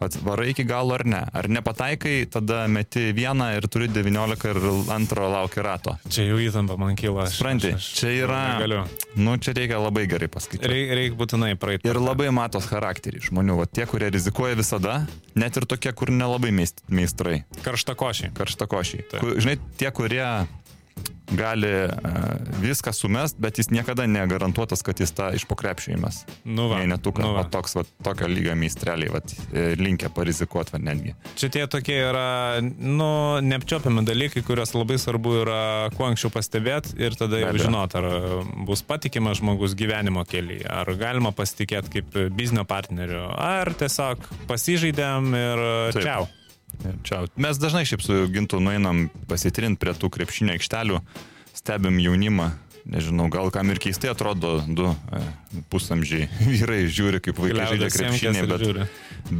Varai iki galo ar ne. Ar nepataikai, tada meti vieną ir turi 19 ir antro laukia rato. Čia jau įtampa man kyla. Aš čia yra... Negaliu. Nu, čia reikia labai gerai paskaityti. Reikia reik būtinai praeiti. Ir labai matos charakterį žmonių, va tie, kurie rizikuoja visada, net ir tokie, kur nelabai meist- meistrai, karštakošiai. Taip. Kur, žinai, tie, kurie gali uh, viską sumest, bet jis niekada negarantuotas, kad jis tą iš pokrepšio įmes. Nu va. Netuka, nu va. toks, va, tokio lygio meistreliai, va, e, linkę parizikuoti, va, netgi. Čia tie tokie yra, nu, neapčiopiami dalykai, kuriuos labai svarbu yra kuo anksčiau pastebėti ir tada jau žinot, ar bus patikimas žmogus gyvenimo kelyje, ar galima pasitikėti kaip biznio partneriu, ar tiesiog pasižaidėm ir Taip. čiau. Čia. Mes dažnai šiaip su gintu nueinam pasitrinti prie tų krepšinio aikštelių, stebim jaunimą, nežinau, gal kam ir keistai atrodo du e, pusamžiai vyrai žiūri, kaip vaikai žaidžia krepšinį, bet, žiūri.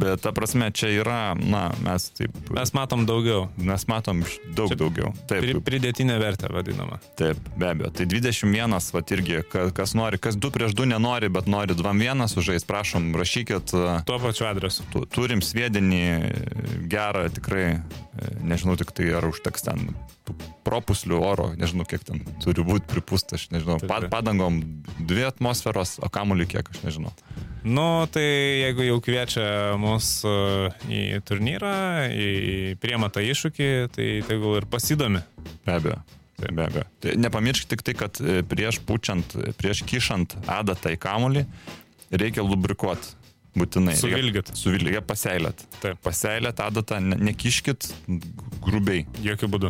bet ta prasme čia yra, na, mes taip, Mes matom daugiau. mes matom daug Čia daugiau. Taip, Pri, pridėtinė vertė vadinama. taip, be abejo. Tai 21, va irgi, ka- kas nori, kas 2 prieš 2 nenori, bet nori 2-1 sužais, prašom, rašykit. e, Tuo pačiu adresu. tu- Turim sviedinį gerą, tikrai, e, nežinau tik tai ar užteks ten propuslių oro, nežinau kiek ten turi būti pripūsta, aš nežinau. Taip, Pa, taip. padangom dvi atmosferos, o kamuoliu kiek, aš nežinau. Nu, tai jeigu jau kviečia mus e, į turnyrą, į priematą iššūkį, tai tegul ir pasidomi. Be abejo. Tai be abejo. Tai nepamirškit tik tai, kad e, prieš pučiant, e, prieš kišant adatą į kamuolį, reikia lubrikuoti. Būtinai. Suvilgyt. Suvilgė paseilėt. Taip. Paseilėt adatą, ne- nekiškit grubiai. Jokių būdų.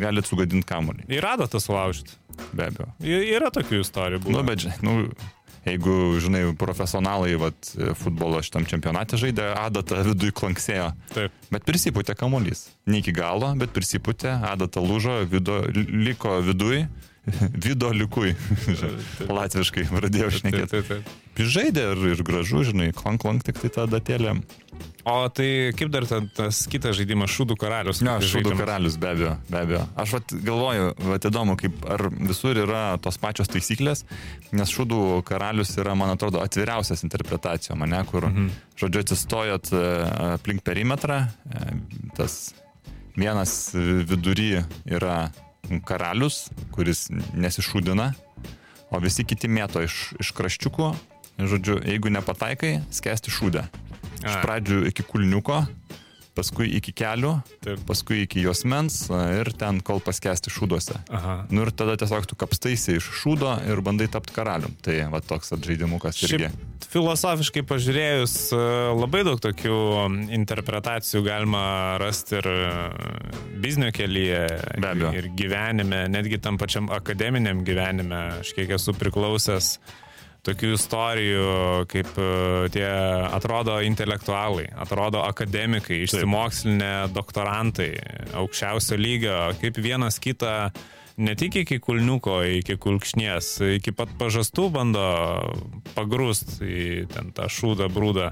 Galit sugadinti kamuolį. Ir adatą sulaužyti. Be abejo. Yra tokių istorijų. Nu, buvę. bet, nu, jeigu, žinai, profesionalai, vat, futbolo šitam čempionate žaidė, adata viduje klanksėjo. Taip. Bet prisipūtė kamuolys. Ne iki galo, bet prisipūtė, adata lūžo, vido, li- liko viduje, vido likui. Latviškai pradėjau Taip, šnekėti. taip, taip. Žaidė ir, ir gražu, žinai, klank, klank tik tai ta datėlė. O tai kaip dar ten tas kitas žaidimas, šūdų karalius? Ne, šūdų žaidimas? karalius, be abejo, be abejo. Aš vat, galvoju, vat, įdomu, kaip ar visur yra tos pačios taisyklės, nes šūdų karalius yra, man atrodo, atviriausias interpretacija, mane, kur, mhm. žodžiu, atsistojot e, aplink perimetrą, e, tas vienas vidury yra karalius, kuris nesišūdina, o visi kiti mėto iš, iš kraščiukų. Žodžiu, jeigu nepataikai, skęsti šūdę. Iš pradžių iki kulniuko, paskui iki kelių, Taip. paskui iki juosmens ir ten kol paskesti šūduose. Aha. Nu ir tada tiesiog tu kapstaisi iš šūdo ir bandai tapti karalium. Tai va toks atžaidimukas irgi. Šiaip filosofiškai pažiūrėjus, labai daug tokių interpretacijų galima rasti ir biznio kelyje, Be abejo. ir gyvenime, netgi tam pačiam akademiniam gyvenime. Aš kiek esu priklausęs tokių istorijų, kaip e, tie atrodo intelektualai, atrodo akademikai, išsimokslinę doktorantai, aukščiausio lygio, kaip vienas kitą ne tik iki kulniuko, iki kulkšnies, iki pat pažastų bando pagrūst į ten tą šūdą, brūdą.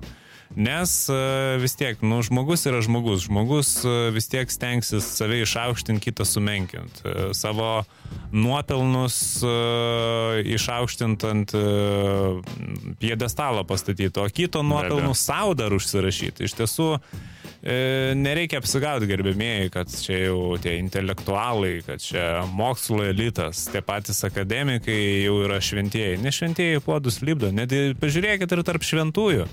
Nes e, vis tiek, nu, žmogus yra žmogus. Žmogus e, vis tiek stengsis save išaukštinti, kitą sumenkinti. E, Savo nuopelnus išaukštinti ant piedestalą pastatyti, o kito nuopelnus savo dar užsirašyti. Iš tiesų, nereikia apsigauti, gerbėmėjai, kad čia jau tie intelektualai, kad čia mokslo elitas, tie patys akademikai jau yra šventieji. Ne šventieji puodus lipdo, net pažiūrėkit ir tarp šventųjų,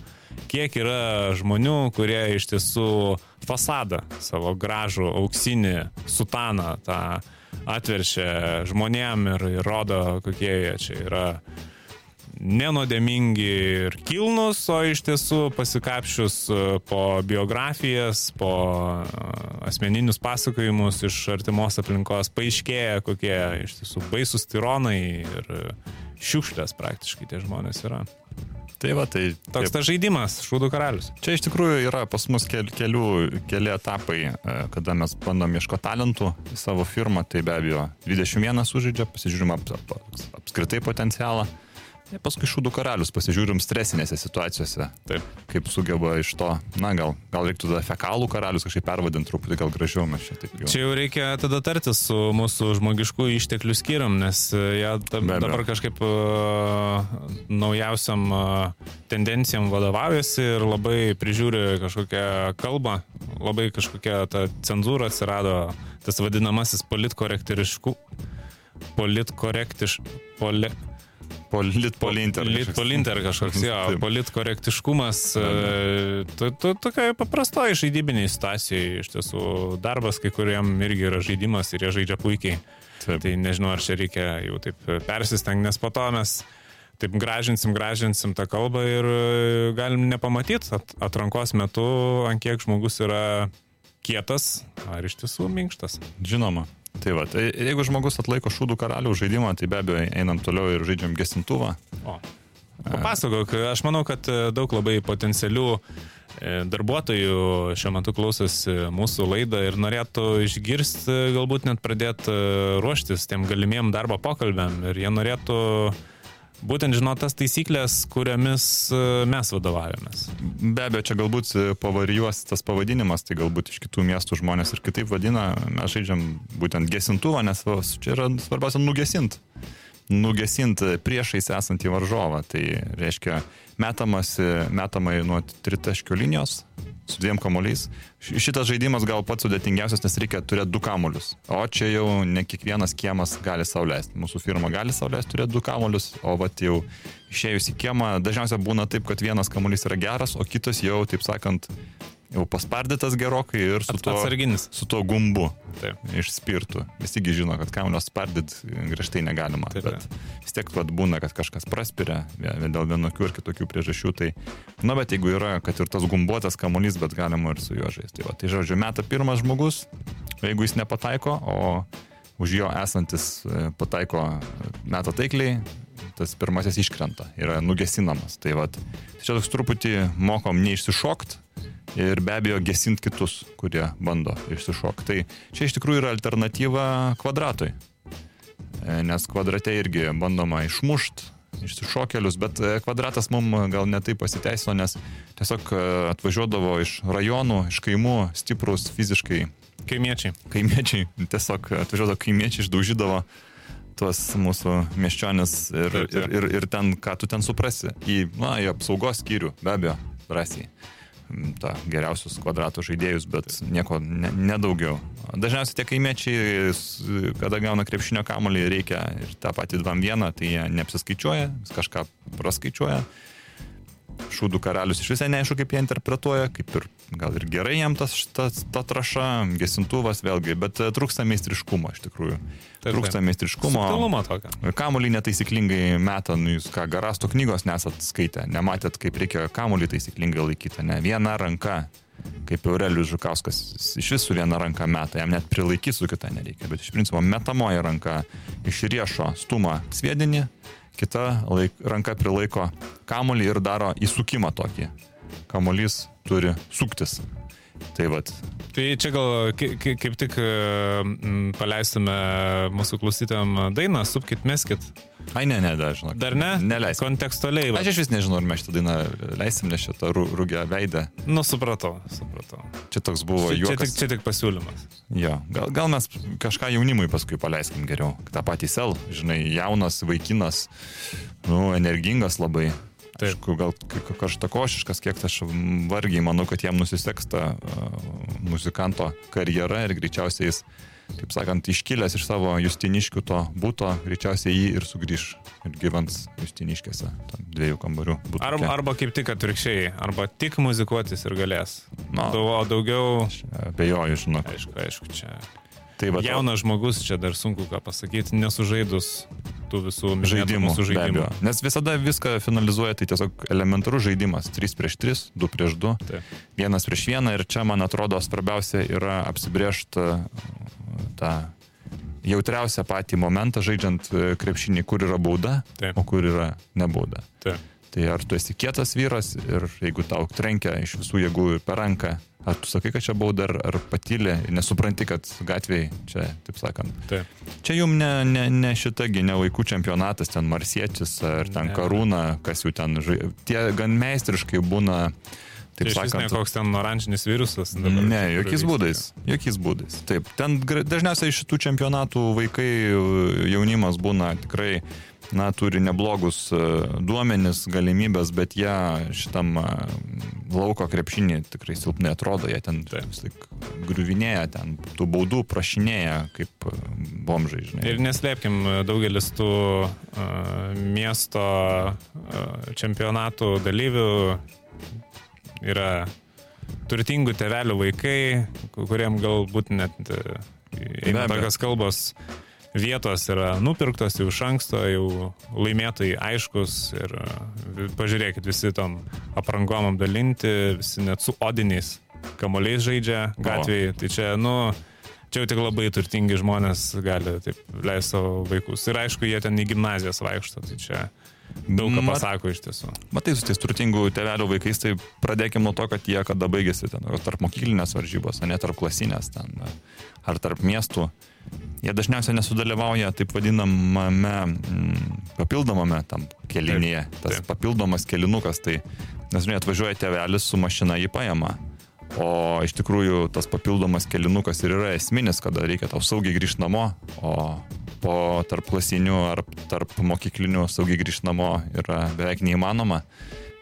kiek yra žmonių, kurie iš tiesų fasadą savo gražų auksinį sutaną tą atveršia žmonėm ir, ir rodo, kokie jie čia yra nenodėmingi ir kilnus, o iš tiesų pasikapšius e, po biografijas, po e, asmeninius pasakojimus iš artimos aplinkos, paaiškėja, kokie iš tiesų baisus tironai ir e, šiukšlės praktiškai tie žmonės yra. Tai va, tai Toks tas žaidimas, šūdų karalius. Čia iš tikrųjų yra pas mus kel, kelių, keli etapai, kada mes bandom ieškoti talentų į savo firmą, tai be abejo 21 sužaidžia, pasižiūrim ap, ap, apskritai potencialą. Paskui šūdų karalius pasižiūrim stresinėse situacijose, Taip. kaip sugeba iš to, na gal, gal reiktų tada fekalų karalius kažkaip pervadinti truputį, gal gražiau mes čia taip jau. Čia jau reikia tada tartis su mūsų žmogiškų išteklių skyrium, nes jie dabar kažkaip uh, naujausiam uh, tendencijam vadovaujasi ir labai prižiūri kažkokią kalbą, labai kažkokia ta cenzūra atsirado, tas vadinamasis politkorektiškų. Politkorektiš... Poli... Polit polinter. Litpolinter kažkoks, jo, politkorektiškumas, e, to- to- tokia paprastoji žaidybinė situacija, iš tiesų darbas kai kuriam irgi yra žaidimas ir jie žaidžia puikiai. Taip. Tai nežinau, ar čia reikia jau taip persistengti, nes po to mes taip gražinsim, gražinsim tą kalbą ir e, galim nepamatyti at, atrankos metu, ant kiek žmogus yra kietas ar iš tiesų minkštas. Žinoma. Tai va, tai jeigu žmogus atlaiko šūdų karalių žaidimą, tai be abejo einam toliau ir žaidžiam gesintuvą. O. Papasakok, aš manau, kad e, daug labai potencialių e, darbuotojų šiuo metu klausosi mūsų laidą ir norėtų išgirsti, galbūt net pradėti ruoštis tiem galimiem darbo pokalbėm ir jie norėtų būtent žinot tas taisyklės, kuriamis mes vadovavomės. Be abejo, čia galbūt pavarijuos tas pavadinimas, tai galbūt iš kitų miestų žmonės ir kitaip vadina, mes žaidžiam būtent gesintuvą, nes čia yra svarbiausia nugesinti nugesinti priešais esantį varžovą. Tai reiškia metamas, metamai nuo tritaškių linijos su dviem kamuoliais. Šitas žaidimas gal pats sudėtingiausias, nes reikia turėti du kamuolius. O čia jau ne kiekvienas kiemas gali sauliaisti. Mūsų firma gali sauliaisti turėti du kamuolius, o vat jau išėjus į kiemą dažniausiai būna taip, kad vienas kamuolys yra geras, o kitas jau, taip sakant, jau paspardytas gerokai ir su tuo, Atsarginis. su tuo gumbu Taip. iš spirtų. Visigi žino, kad kaulio spardyti griežtai negalima, Taip, bet vis tiek vat, būna, kad kažkas praspiria dėl vienokių ir kitokių priežasčių. Tai, na, bet jeigu yra, kad ir tas gumbuotas kamuolys, bet galima ir su juo žaisti. Tai, va, tai žodžiu, meta pirmas žmogus, jeigu jis nepataiko, o už jo esantis e, pataiko meta taikliai, tas pirmasis iškrenta, yra nugesinamas. Tai, vat, tai čia toks truputį mokom neišsišokt ir be abejo gesinti kitus, kurie bando išsišokti. Tai čia iš tikrųjų yra alternatyva kvadratui. E, Nes kvadrate irgi bandoma išmušti išsišokėlius, bet e, kvadratas mums gal netai pasiteisino, nes tiesiog e, atvažiuodavo iš rajonų, iš kaimų, stiprus fiziškai Kaimiečiai. kaimiečiai, tiesiog atvažiuodavo kaimiečiai, išdaužydavo tuos mūsų miesčionis ir, ir, ir, ir ten, ką tu ten suprasi, į, na, į apsaugos skyrių, be abejo, drąsiai. Mm, Ta, geriausius kvadratų žaidėjus, bet nieko ne, nedaugiau. Dažniausiai tie kaimiečiai, kada gauna krepšinio kamolį, reikia ir tą patį 2-1, tai jie neapsiskaičiuoja, kažką praskaičiuoja šūdų karalius iš visai neaišku, kaip jie interpretuoja, kaip ir gal ir gerai jam tas, tas ta traša, gesintuvas vėlgi, bet e, trūksta meistriškumo iš tikrųjų. Taip, trūksta taip. meistriškumo. Subtilumo tokio. Kamolį netaisyklingai meta, nu jūs ką, garasto knygos nesat skaitę, nematėt, kaip reikia kamolį taisyklingai laikyti, ne viena ranka. Kaip Aurelius Žukauskas iš visų vieną ranką meta, jam net prilaikyti su kita nereikia, bet iš principo metamoji ranka iš riešo stuma sviedinį, kita laik, ranka prilaiko kamolį ir daro įsukimą tokį. Kamolys turi suktis. Tai vad, Tai čia gal kaip tik e, paleistume mūsų klausytėm dainą, supkit, meskit. ai ne, ne, dar žinok. Dar ne? Neleis. Kontekstualiai. va. Aš iš vis nežinau, ar mes šitą dainą leisim, nes šitą rū- rūgę veidą. Nu, supratau, supratau. Čia toks buvo Čia, čia, tik, čia tik pasiūlymas. Jo, gal, gal mes kažką jaunimui paskui paleiskim geriau. Ta pati sel, žinai, jaunas vaikinas, nu, energingas labai. Taip. Aišku, gal karštakošiškas, kiek aš vargiai manau, kad jam nusiseks ta uh, muzikanto karjera ir greičiausiai jis, taip sakant, iškilęs iš savo justiniškių to būto, greičiausiai jį ir sugrįž ir gyvens justiniškėse, tam dviejų kambarių būtų. Arba, arba kaip tik atvirkščiai, arba tik muzikuotis ir galės. Na. O daugiau, Abejoju, žinok. aišku, aišku, čia. Tai va, Jaunas žmogus, čia dar sunku ką pasakyti, nesužaidus tų visų žaidimų. žaidimų. Nes visada viską finalizuoja, tai tiesiog elementarus žaidimas. 3 prieš 3, 2 prieš 2, Taip. 1 prieš 1 ir čia, man atrodo, svarbiausia yra apsibriežti tą jautriausią patį momentą žaidžiant e, krepšinį, kur yra bauda, Taip. o kur yra nebauda. Taip. Tai ar tu esi kietas vyras ir jeigu tau trenkia iš visų jėgų per ranką, ar tu sakai, kad čia bauda, ar, ar patylė, nesupranti, kad gatviai čia, taip sakant, Taip. Čia jums ne, ne, ne šitagi, ne vaikų čempionatas, ten Marsietis ar ten Ne. Karūna, kas jau ten, žai... tie gan meistriškai būna, Tai taip iš vis ne sakant. koks ten oranžinis virusas. dabar Ne, jokiais būdais. Jokiais būdais. Taip, ten dažniausiai iš šitų čempionatų vaikai, jaunimas būna tikrai, na, turi neblogus e, duomenis, galimybės, bet jie šitam e, lauko krepšinį tikrai silpnai atrodo, jie ten Taip. vis tik griuvinėja, ten tų baudų prašinėja kaip e, bomžai, žinai. Ir neslėpkim, daugelis tų uh, miesto uh, čempionatų dalyvių yra turtingų tevelių vaikai, ku- kuriem galbūt net uh, eina tokios kalbos vietos yra nupirktos jau iš anksto, jau laimėtojai aiškus ir uh, pažiūrėkit, visi tom aprangom apdalinti, visi net su odiniais kamoliais žaidžia gatvėje. Tai čia, nu, čia jau tik labai turtingi žmonės gali taip leisti savo vaikus. Ir aišku, jie ten į gimnazijas vaikšto, tai čia daug ką pasako iš tiesų. Matai, su tais turtingų tėvelių vaikais, tai pradėkime nuo to, kad jie kada baigėsi ten, tarp mokyklinės varžybos, o ne tarp klasinės ten, ar tarp miestų. Jie dažniausiai nesudalyvauja taip vadinamame mm, papildomame tam kelinėje. Tas taip. papildomas kelinukas, tai, nes žinai, atvažiuoja tėvelis su mašina jį paima. O iš tikrųjų tas papildomas kelinukas ir yra esminis, kada reikia tau saugiai grįžti namo, o po tarp klasinių ar tarp mokyklinių saugiai grįžti namo yra beveik neįmanoma.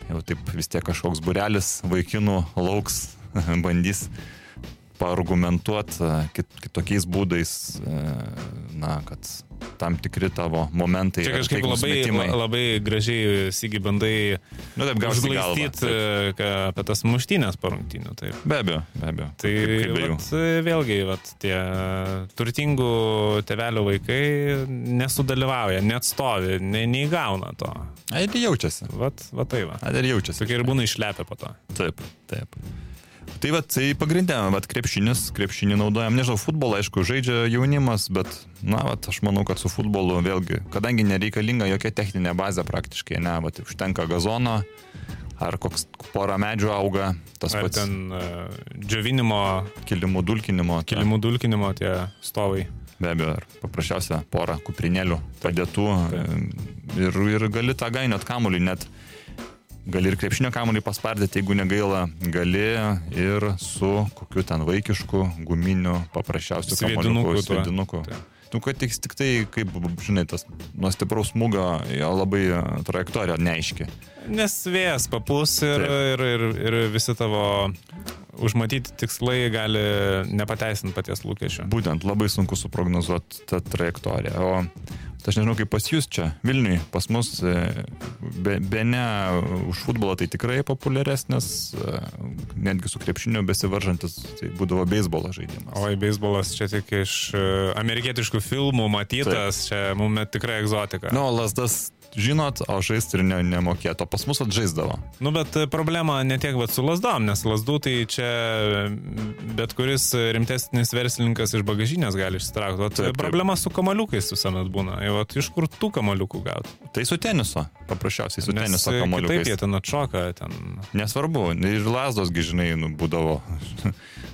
Jau taip vis tiek kažkoks burelis vaikinų lauks, bandys paargumentuoti kit, kitokiais būdais, e, na, kad tam tikri tavo momentai. Čia kažkaip labai, metimai. labai gražiai, Sigi, bandai Nu, užglaistyti e, apie tas muštynės parungtinių. Taip. Be abejo, be abejo. Tai kaip, kaip vat, vėlgi, vat, tie turtingų tevelių vaikai nesudalyvauja, neatstovi, ne, neįgauna to. Ai, ir jaučiasi. Vat, va tai va. Ai, ir jaučiasi. Tokie ir būna išlepę po to. Taip, taip. Tai va, tai pagrindė, va, krepšinis, krepšinį naudojam, nežinau, futbolą, aišku, žaidžia jaunimas, bet, na, va, aš manau, kad su futbolu vėlgi, kadangi nereikalinga jokia techninė bazė praktiškai, ne, va, užtenka gazono, ar koks pora medžių auga, tas Ar pats ten uh, džiovinimo, kilimų dulkinimo, kilimų dulkinimo tie stovai. be abejo, ar paprasčiausia pora kuprinėlių padėtų ir, ir gali tą gainiot kamuolį, net gali ir krepšinio kamuolį paspardyti, jeigu negaila, gali ir su kokiu ten vaikišku, guminiu, paprasčiausiu tuo. sviedinuku. Taip. Nu, kad tik, tik tai, kaip, žinai, tas nuo stipraus smūgio, jo labai trajektorija neaiški. Nes vėjas papūs ir, Taip. ir, ir, ir visi tavo užmatyti tikslai gali nepateisinti paties lūkesčio. Būtent labai sunku suprognozuoti tą trajektoriją. O aš nežinau, kaip pas jūs čia, Vilniui, pas mus, e, be, be ne už futbolą tai tikrai populiaresnis, e, netgi su krepšiniu besivaržantis, tai būdavo beisbolo žaidimas. Oi, beisbolas čia tik iš e, amerikietiškų filmų matytas, Taip. čia mums tikrai egzotika. Nu, lasdas žinot, o žaisti ir ne, nemokėto. Pas mus atžaisdavo. Nu, bet e, problema ne tiek vat su lasdom, nes lasdų tai čia bet kuris rimtesnis verslininkas iš bagažinės gali išsitraukti. Vat Taip, taip. problema su kamaliukais visuomet būna. Jau vat iš kur tų kamaliukų gauti? Tai su teniso, paprasčiausiai su Nes teniso Taip, jie ten atšoka, ten Nesvarbu, ir lasdosgi, žinai, nu, būdavo,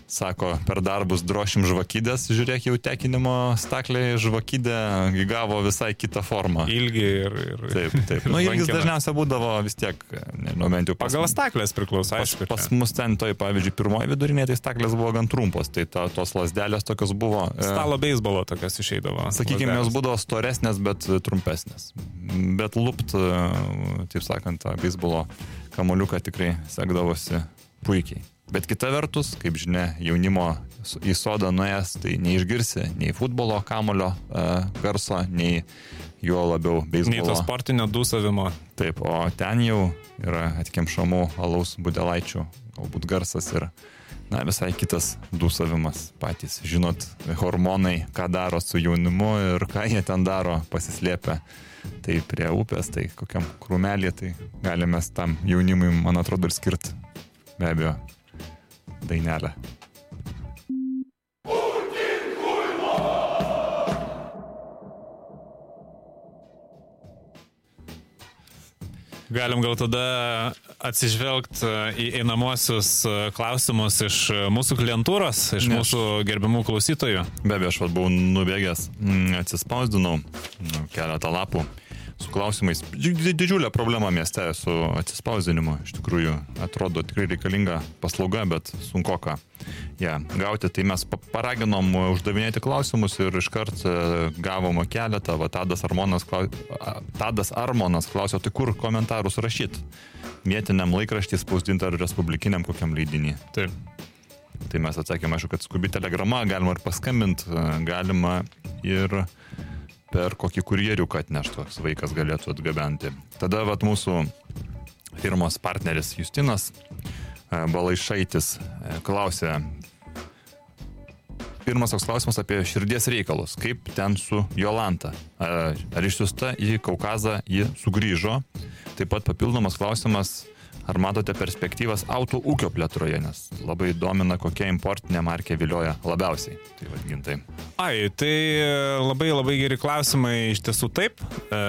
sako, per darbus drošim žvakydės, žiūrėk, jau tekinimo staklė žvakydė įgavo visai kitą formą. ilgi ir... ir Taip, taip. ir Nu, ilgis dažniausiai būdavo vis tiek, nežinau, bent jau pas, Pagal staklės priklauso, pas, aišku. pas čia. mus ten, toj, pavyzdžiui, pirmoji vidurinė, tai staklės buvo gan trumpos, tai ta, tos lasdelės tokios buvo. e, Stalo beisbolo tokias išeidavo. Sakykime, jos lazdelės. būdavo storesnės, bet e, trumpesnės. Bet lupt, e, taip sakant, beisbolo kamoliuką tikrai sekdavosi puikiai. Bet kita vertus, kaip žinia, jaunimo į sodą nuėjęs, tai neišgirsi nei futbolo kamulio uh, garso, nei juo labiau Nei to beisbolo. sportinio dūsavimo. Taip, o ten jau yra atkemšamų alaus budelaičių, galbūt garsas ir na, visai kitas dūsavimas patys. Žinot, hormonai, ką daro su jaunimu ir ką jie ten daro pasislėpę. Tai prie upės, tai kokiam krūmelį, tai galime tam jaunimui, man atrodo, ir skirti be abejo dainelę. Galim gal tada atsižvelgti į einamosius e, klausimus iš e, mūsų klientūros, iš Ne, mūsų gerbiamų klausytojų. Be abejo, aš buvau nubėgęs, mm, atsispausdinau mm, keletą lapų su klausimais. Dži- Didžiulė problema mieste su atsispausdinimu. Iš tikrųjų, atrodo tikrai reikalinga paslauga, bet sunku ką ją gauti. Tai mes pa- paraginom uždavinėti klausimus ir iškart e, gavom keletą. Va, Tadas, Armonas, klau... a, Tadas Armonas klausė, tai kur komentarus rašyti? Vietiniam laikraštį spausdinti ar respublikiniam kokiam leidinį? Taip. Tai mes atsakėme, aišku, kad skubi telegrama, galima ir paskambinti, galima ir per kokį kurjerių, kad neštos vaikas galėtų atgabenti. Tada vat mūsų firmos partneris Justinas e, Balaišaitis e, klausė, pirmas toks klausimas apie širdies reikalus. Kaip ten su Jolanta? Ar išsiusta į Kaukazą ji sugrįžo? Taip pat papildomas klausimas, Ar matote perspektyvas auto ūkio plėtroje, nes labai domina, kokia importinė markė vilioja labiausiai. Tai vadintai. Ai, tai labai labai geri klausimai, iš tiesų taip. E,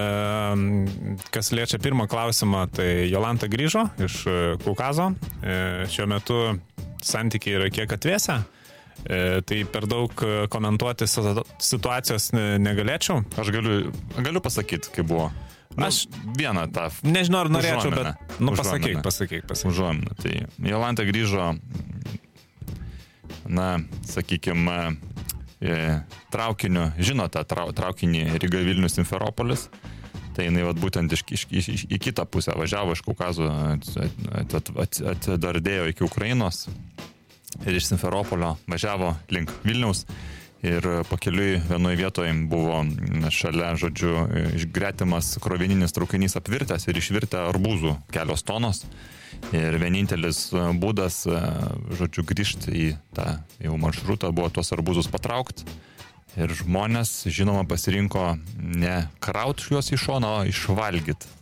kas liečia pirmą klausimą, tai Jolanta grįžo iš Kaukazo. E, šiuo metu santykiai yra kiek atvėsę. E, tai per daug komentuoti situacijos negalėčiau. Aš galiu, galiu pasakyti, kaip buvo. Nu, Aš vieną tą. Nežinau, ar norėčiau, užuomenę, bet... Nu, pasakyk, pasakyk, pasakyk. Užuomenę. Tai Jolanta grįžo, na, sakykime, traukiniu, žinote, trau, traukinį Ryga Vilnius Inferopolis. Tai jinai vat, būtent iš, iš, iš, iš, į kitą pusę važiavo iš Kaukazo, atidardėjo iki Ukrainos ir iš Simferopolio važiavo link Vilniaus ir pakeliui vienoje vietoje buvo šalia, žodžiu, gretimas krovininis traukinys apvirtęs ir išvirtę arbūzų kelios tonos. Ir vienintelis būdas, žodžiu, grįžti į tą jau maršrutą buvo tuos arbūzus patraukti. Ir žmonės, žinoma, pasirinko ne kraut juos į šoną, o išvalgyti.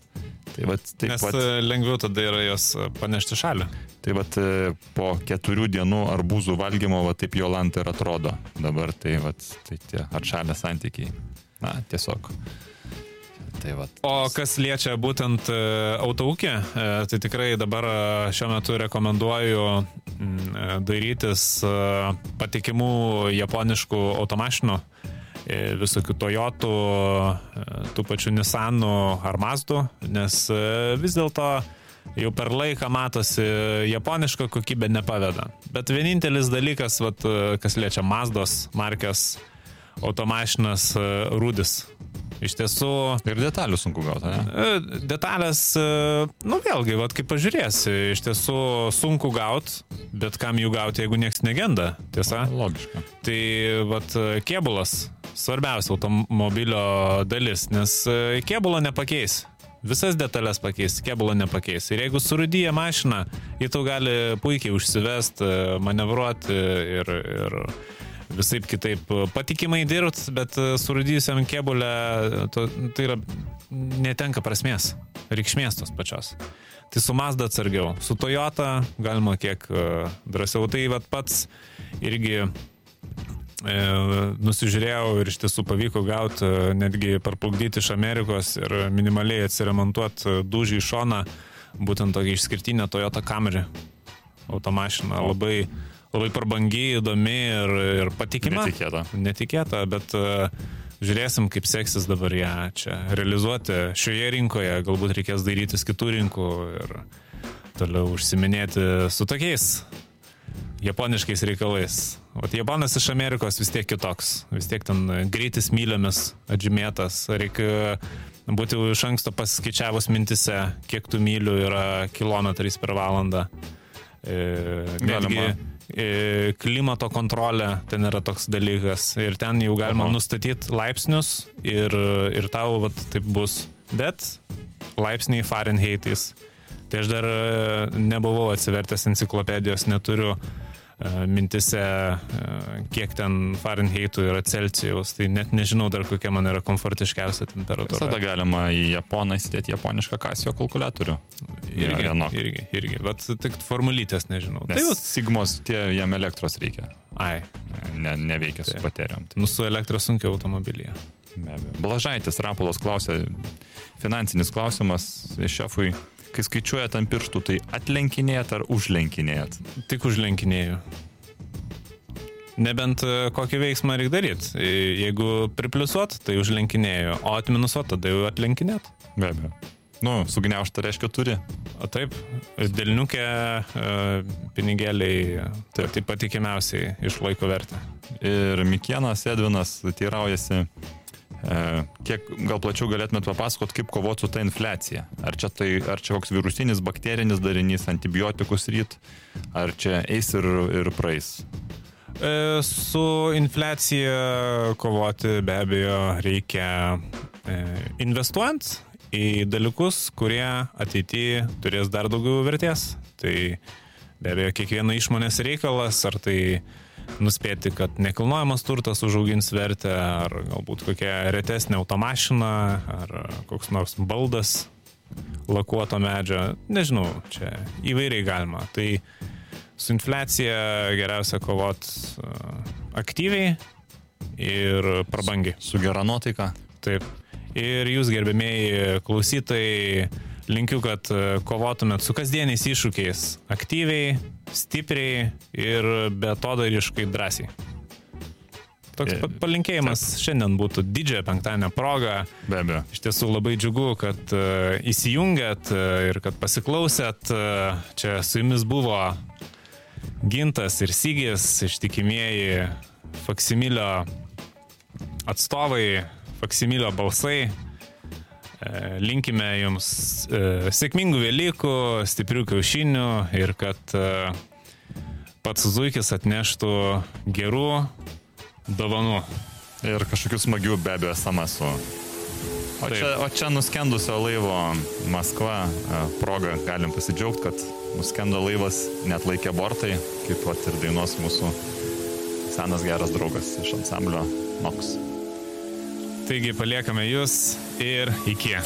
Tai vat, taip Nes pat, e, lengviau tada yra jos e, panešti šalį. Tai vat, e, po keturių dienų arbūzų valgymo, va taip Jolanta ir atrodo. Dabar tai, vat, tai tie atšalę santykiai. Na, tiesiog. Tai vat. o kas liečia būtent autoūkį, tai tikrai dabar šiuo metu rekomenduoju darytis patikimų japoniškų automašinų visokių Toyotų, e, tų pačių Nissanų ar Mazdų, nes e, vis dėlto jau per laiką matosi japoniška kokybė nepaveda. Bet vienintelis dalykas, vat, kas liečia Mazdos markės automašinas rūdis. Iš tiesų. Ir detalių sunku gauti, ne? Detalės, nu vėlgi, vat, kaip pažiūrėsi, iš tiesų sunku gauti, bet kam jų gauti, jeigu niekas negenda, tiesa? Logiška. Tai, vat, kėbulas svarbiausia automobilio dalis, nes e, kėbulo nepakeis. Visas detalės pakeis, kėbulo nepakeis. Ir jeigu surudyja mašina, jį tau gali puikiai užsivest, e, manevruoti ir, ir visai kitaip patikimai dirbti, bet e, surudyjusiam kėbulę to, tai yra netenka prasmės, reikšmės tos pačios. Tai su Mazda atsargiau, su Toyota galima kiek drąsiau. Tai vad pats irgi E, nusižiūrėjau ir iš tiesų pavyko gauti, e, netgi parplukdyti iš Amerikos ir minimaliai atsiremontuoti e, dūžį į šoną, būtent tokį išskirtinę Toyota Camry automašiną. Labai, labai prabangiai, įdomi ir, ir patikima. Netikėta. Netikėta, bet uh, žiūrėsim, kaip seksis dabar ją čia realizuoti šioje rinkoje. Galbūt reikės darytis kitų rinkų ir toliau užsiminėti su tokiais japoniškais reikalais. O Japonas iš Amerikos vis tiek kitoks. Vis tiek ten greitis mylėmis atžymėtas. Reikia būti iš anksto pasiskaičiavus mintise, kiek tų mylių yra kilometrais per valandą. E, netgi e, klimato kontrolė ten yra toks dalykas. Ir ten jau galima Aha. nustatyti laipsnius ir, ir tau vat, taip bus. Bet laipsniai Fahrenheitais. Tai aš dar e, nebuvau atsivertęs enciklopedijos, neturiu E, mintise, e, kiek ten Fahrenheitų yra Celsijaus, tai net nežinau dar kokia man yra komfortiškiausia temperatūra. Tada galima į Japoną įsidėti japonišką kasio kalkulatorių. Irgi, ja, irgi, irgi, bet tik formulytės nežinau. Nes tai jau Sigmos, tie jam elektros reikia. Ai. Ne, neveikia tai. su baterijom. Tai. Nu, su elektros sunkiau automobilyje. Blažaitis Rapolas klausė, finansinis klausimas šefui kai skaičiuojat ant pirštų, tai atlenkinėjat ar užlenkinėjat? Tik užlenkinėjau. Nebent e, kokį veiksmą reikia daryti. E, jeigu pripliusuot, tai užlenkinėjau, o atminusuot, tada jau atlenkinėt. Be abejo. Nu, sugniaužta reiškia turi. O taip, dėlniukė e, pinigėliai taip, taip patikimiausiai išlaiko vertę. Ir Mikienas Edvinas teiraujasi, kiek gal plačiau galėtumėt papasakot, kaip kovoti su ta infliacija? Ar čia, tai, ar čia koks virusinis, bakterinis darinys, antibiotikus ryt, ar čia eis ir, ir praeis? E, su infliacija kovoti be abejo reikia e, investuojant į dalykus, kurie ateityje turės dar daugiau vertės. Tai be abejo kiekviena išmonės reikalas, ar tai nuspėti, kad nekilnojamas turtas užaugins vertę, ar galbūt kokia retesnė automašina, ar koks nors baldas lakuoto medžio. Nežinau, čia įvairiai galima. Tai su infliacija geriausia kovot aktyviai ir prabangiai. Su gera nuotaika. Taip. Ir jūs, gerbėmėjai klausytojai, linkiu, kad kovotumėt su kasdieniais iššūkiais aktyviai, stipriai ir betodariškai drąsiai. Toks pat palinkėjimas Taip. šiandien būtų didžiąją penktadienio progą. Be abejo. Iš tiesų labai džiugu, kad uh, įsijungėt uh, ir kad pasiklausėt. Uh, čia su jumis buvo Gintas ir Sygis, ištikimieji Faksimilio atstovai, Faksimilio balsai. Linkime jums sėkmingų Velykų, stiprių kiaušinių ir kad pats Zuikis atneštų gerų dovanų. Ir kažkokių smagių be abejo SMS-ų. O čia, o čia nuskendusio laivo Maskva proga galim pasidžiaugti, kad nuskendo laivas, net laikė bortai, kaip pat ir dainos mūsų senas geras draugas iš ansamblio Nox. Taigi paliekame jūs ir iki.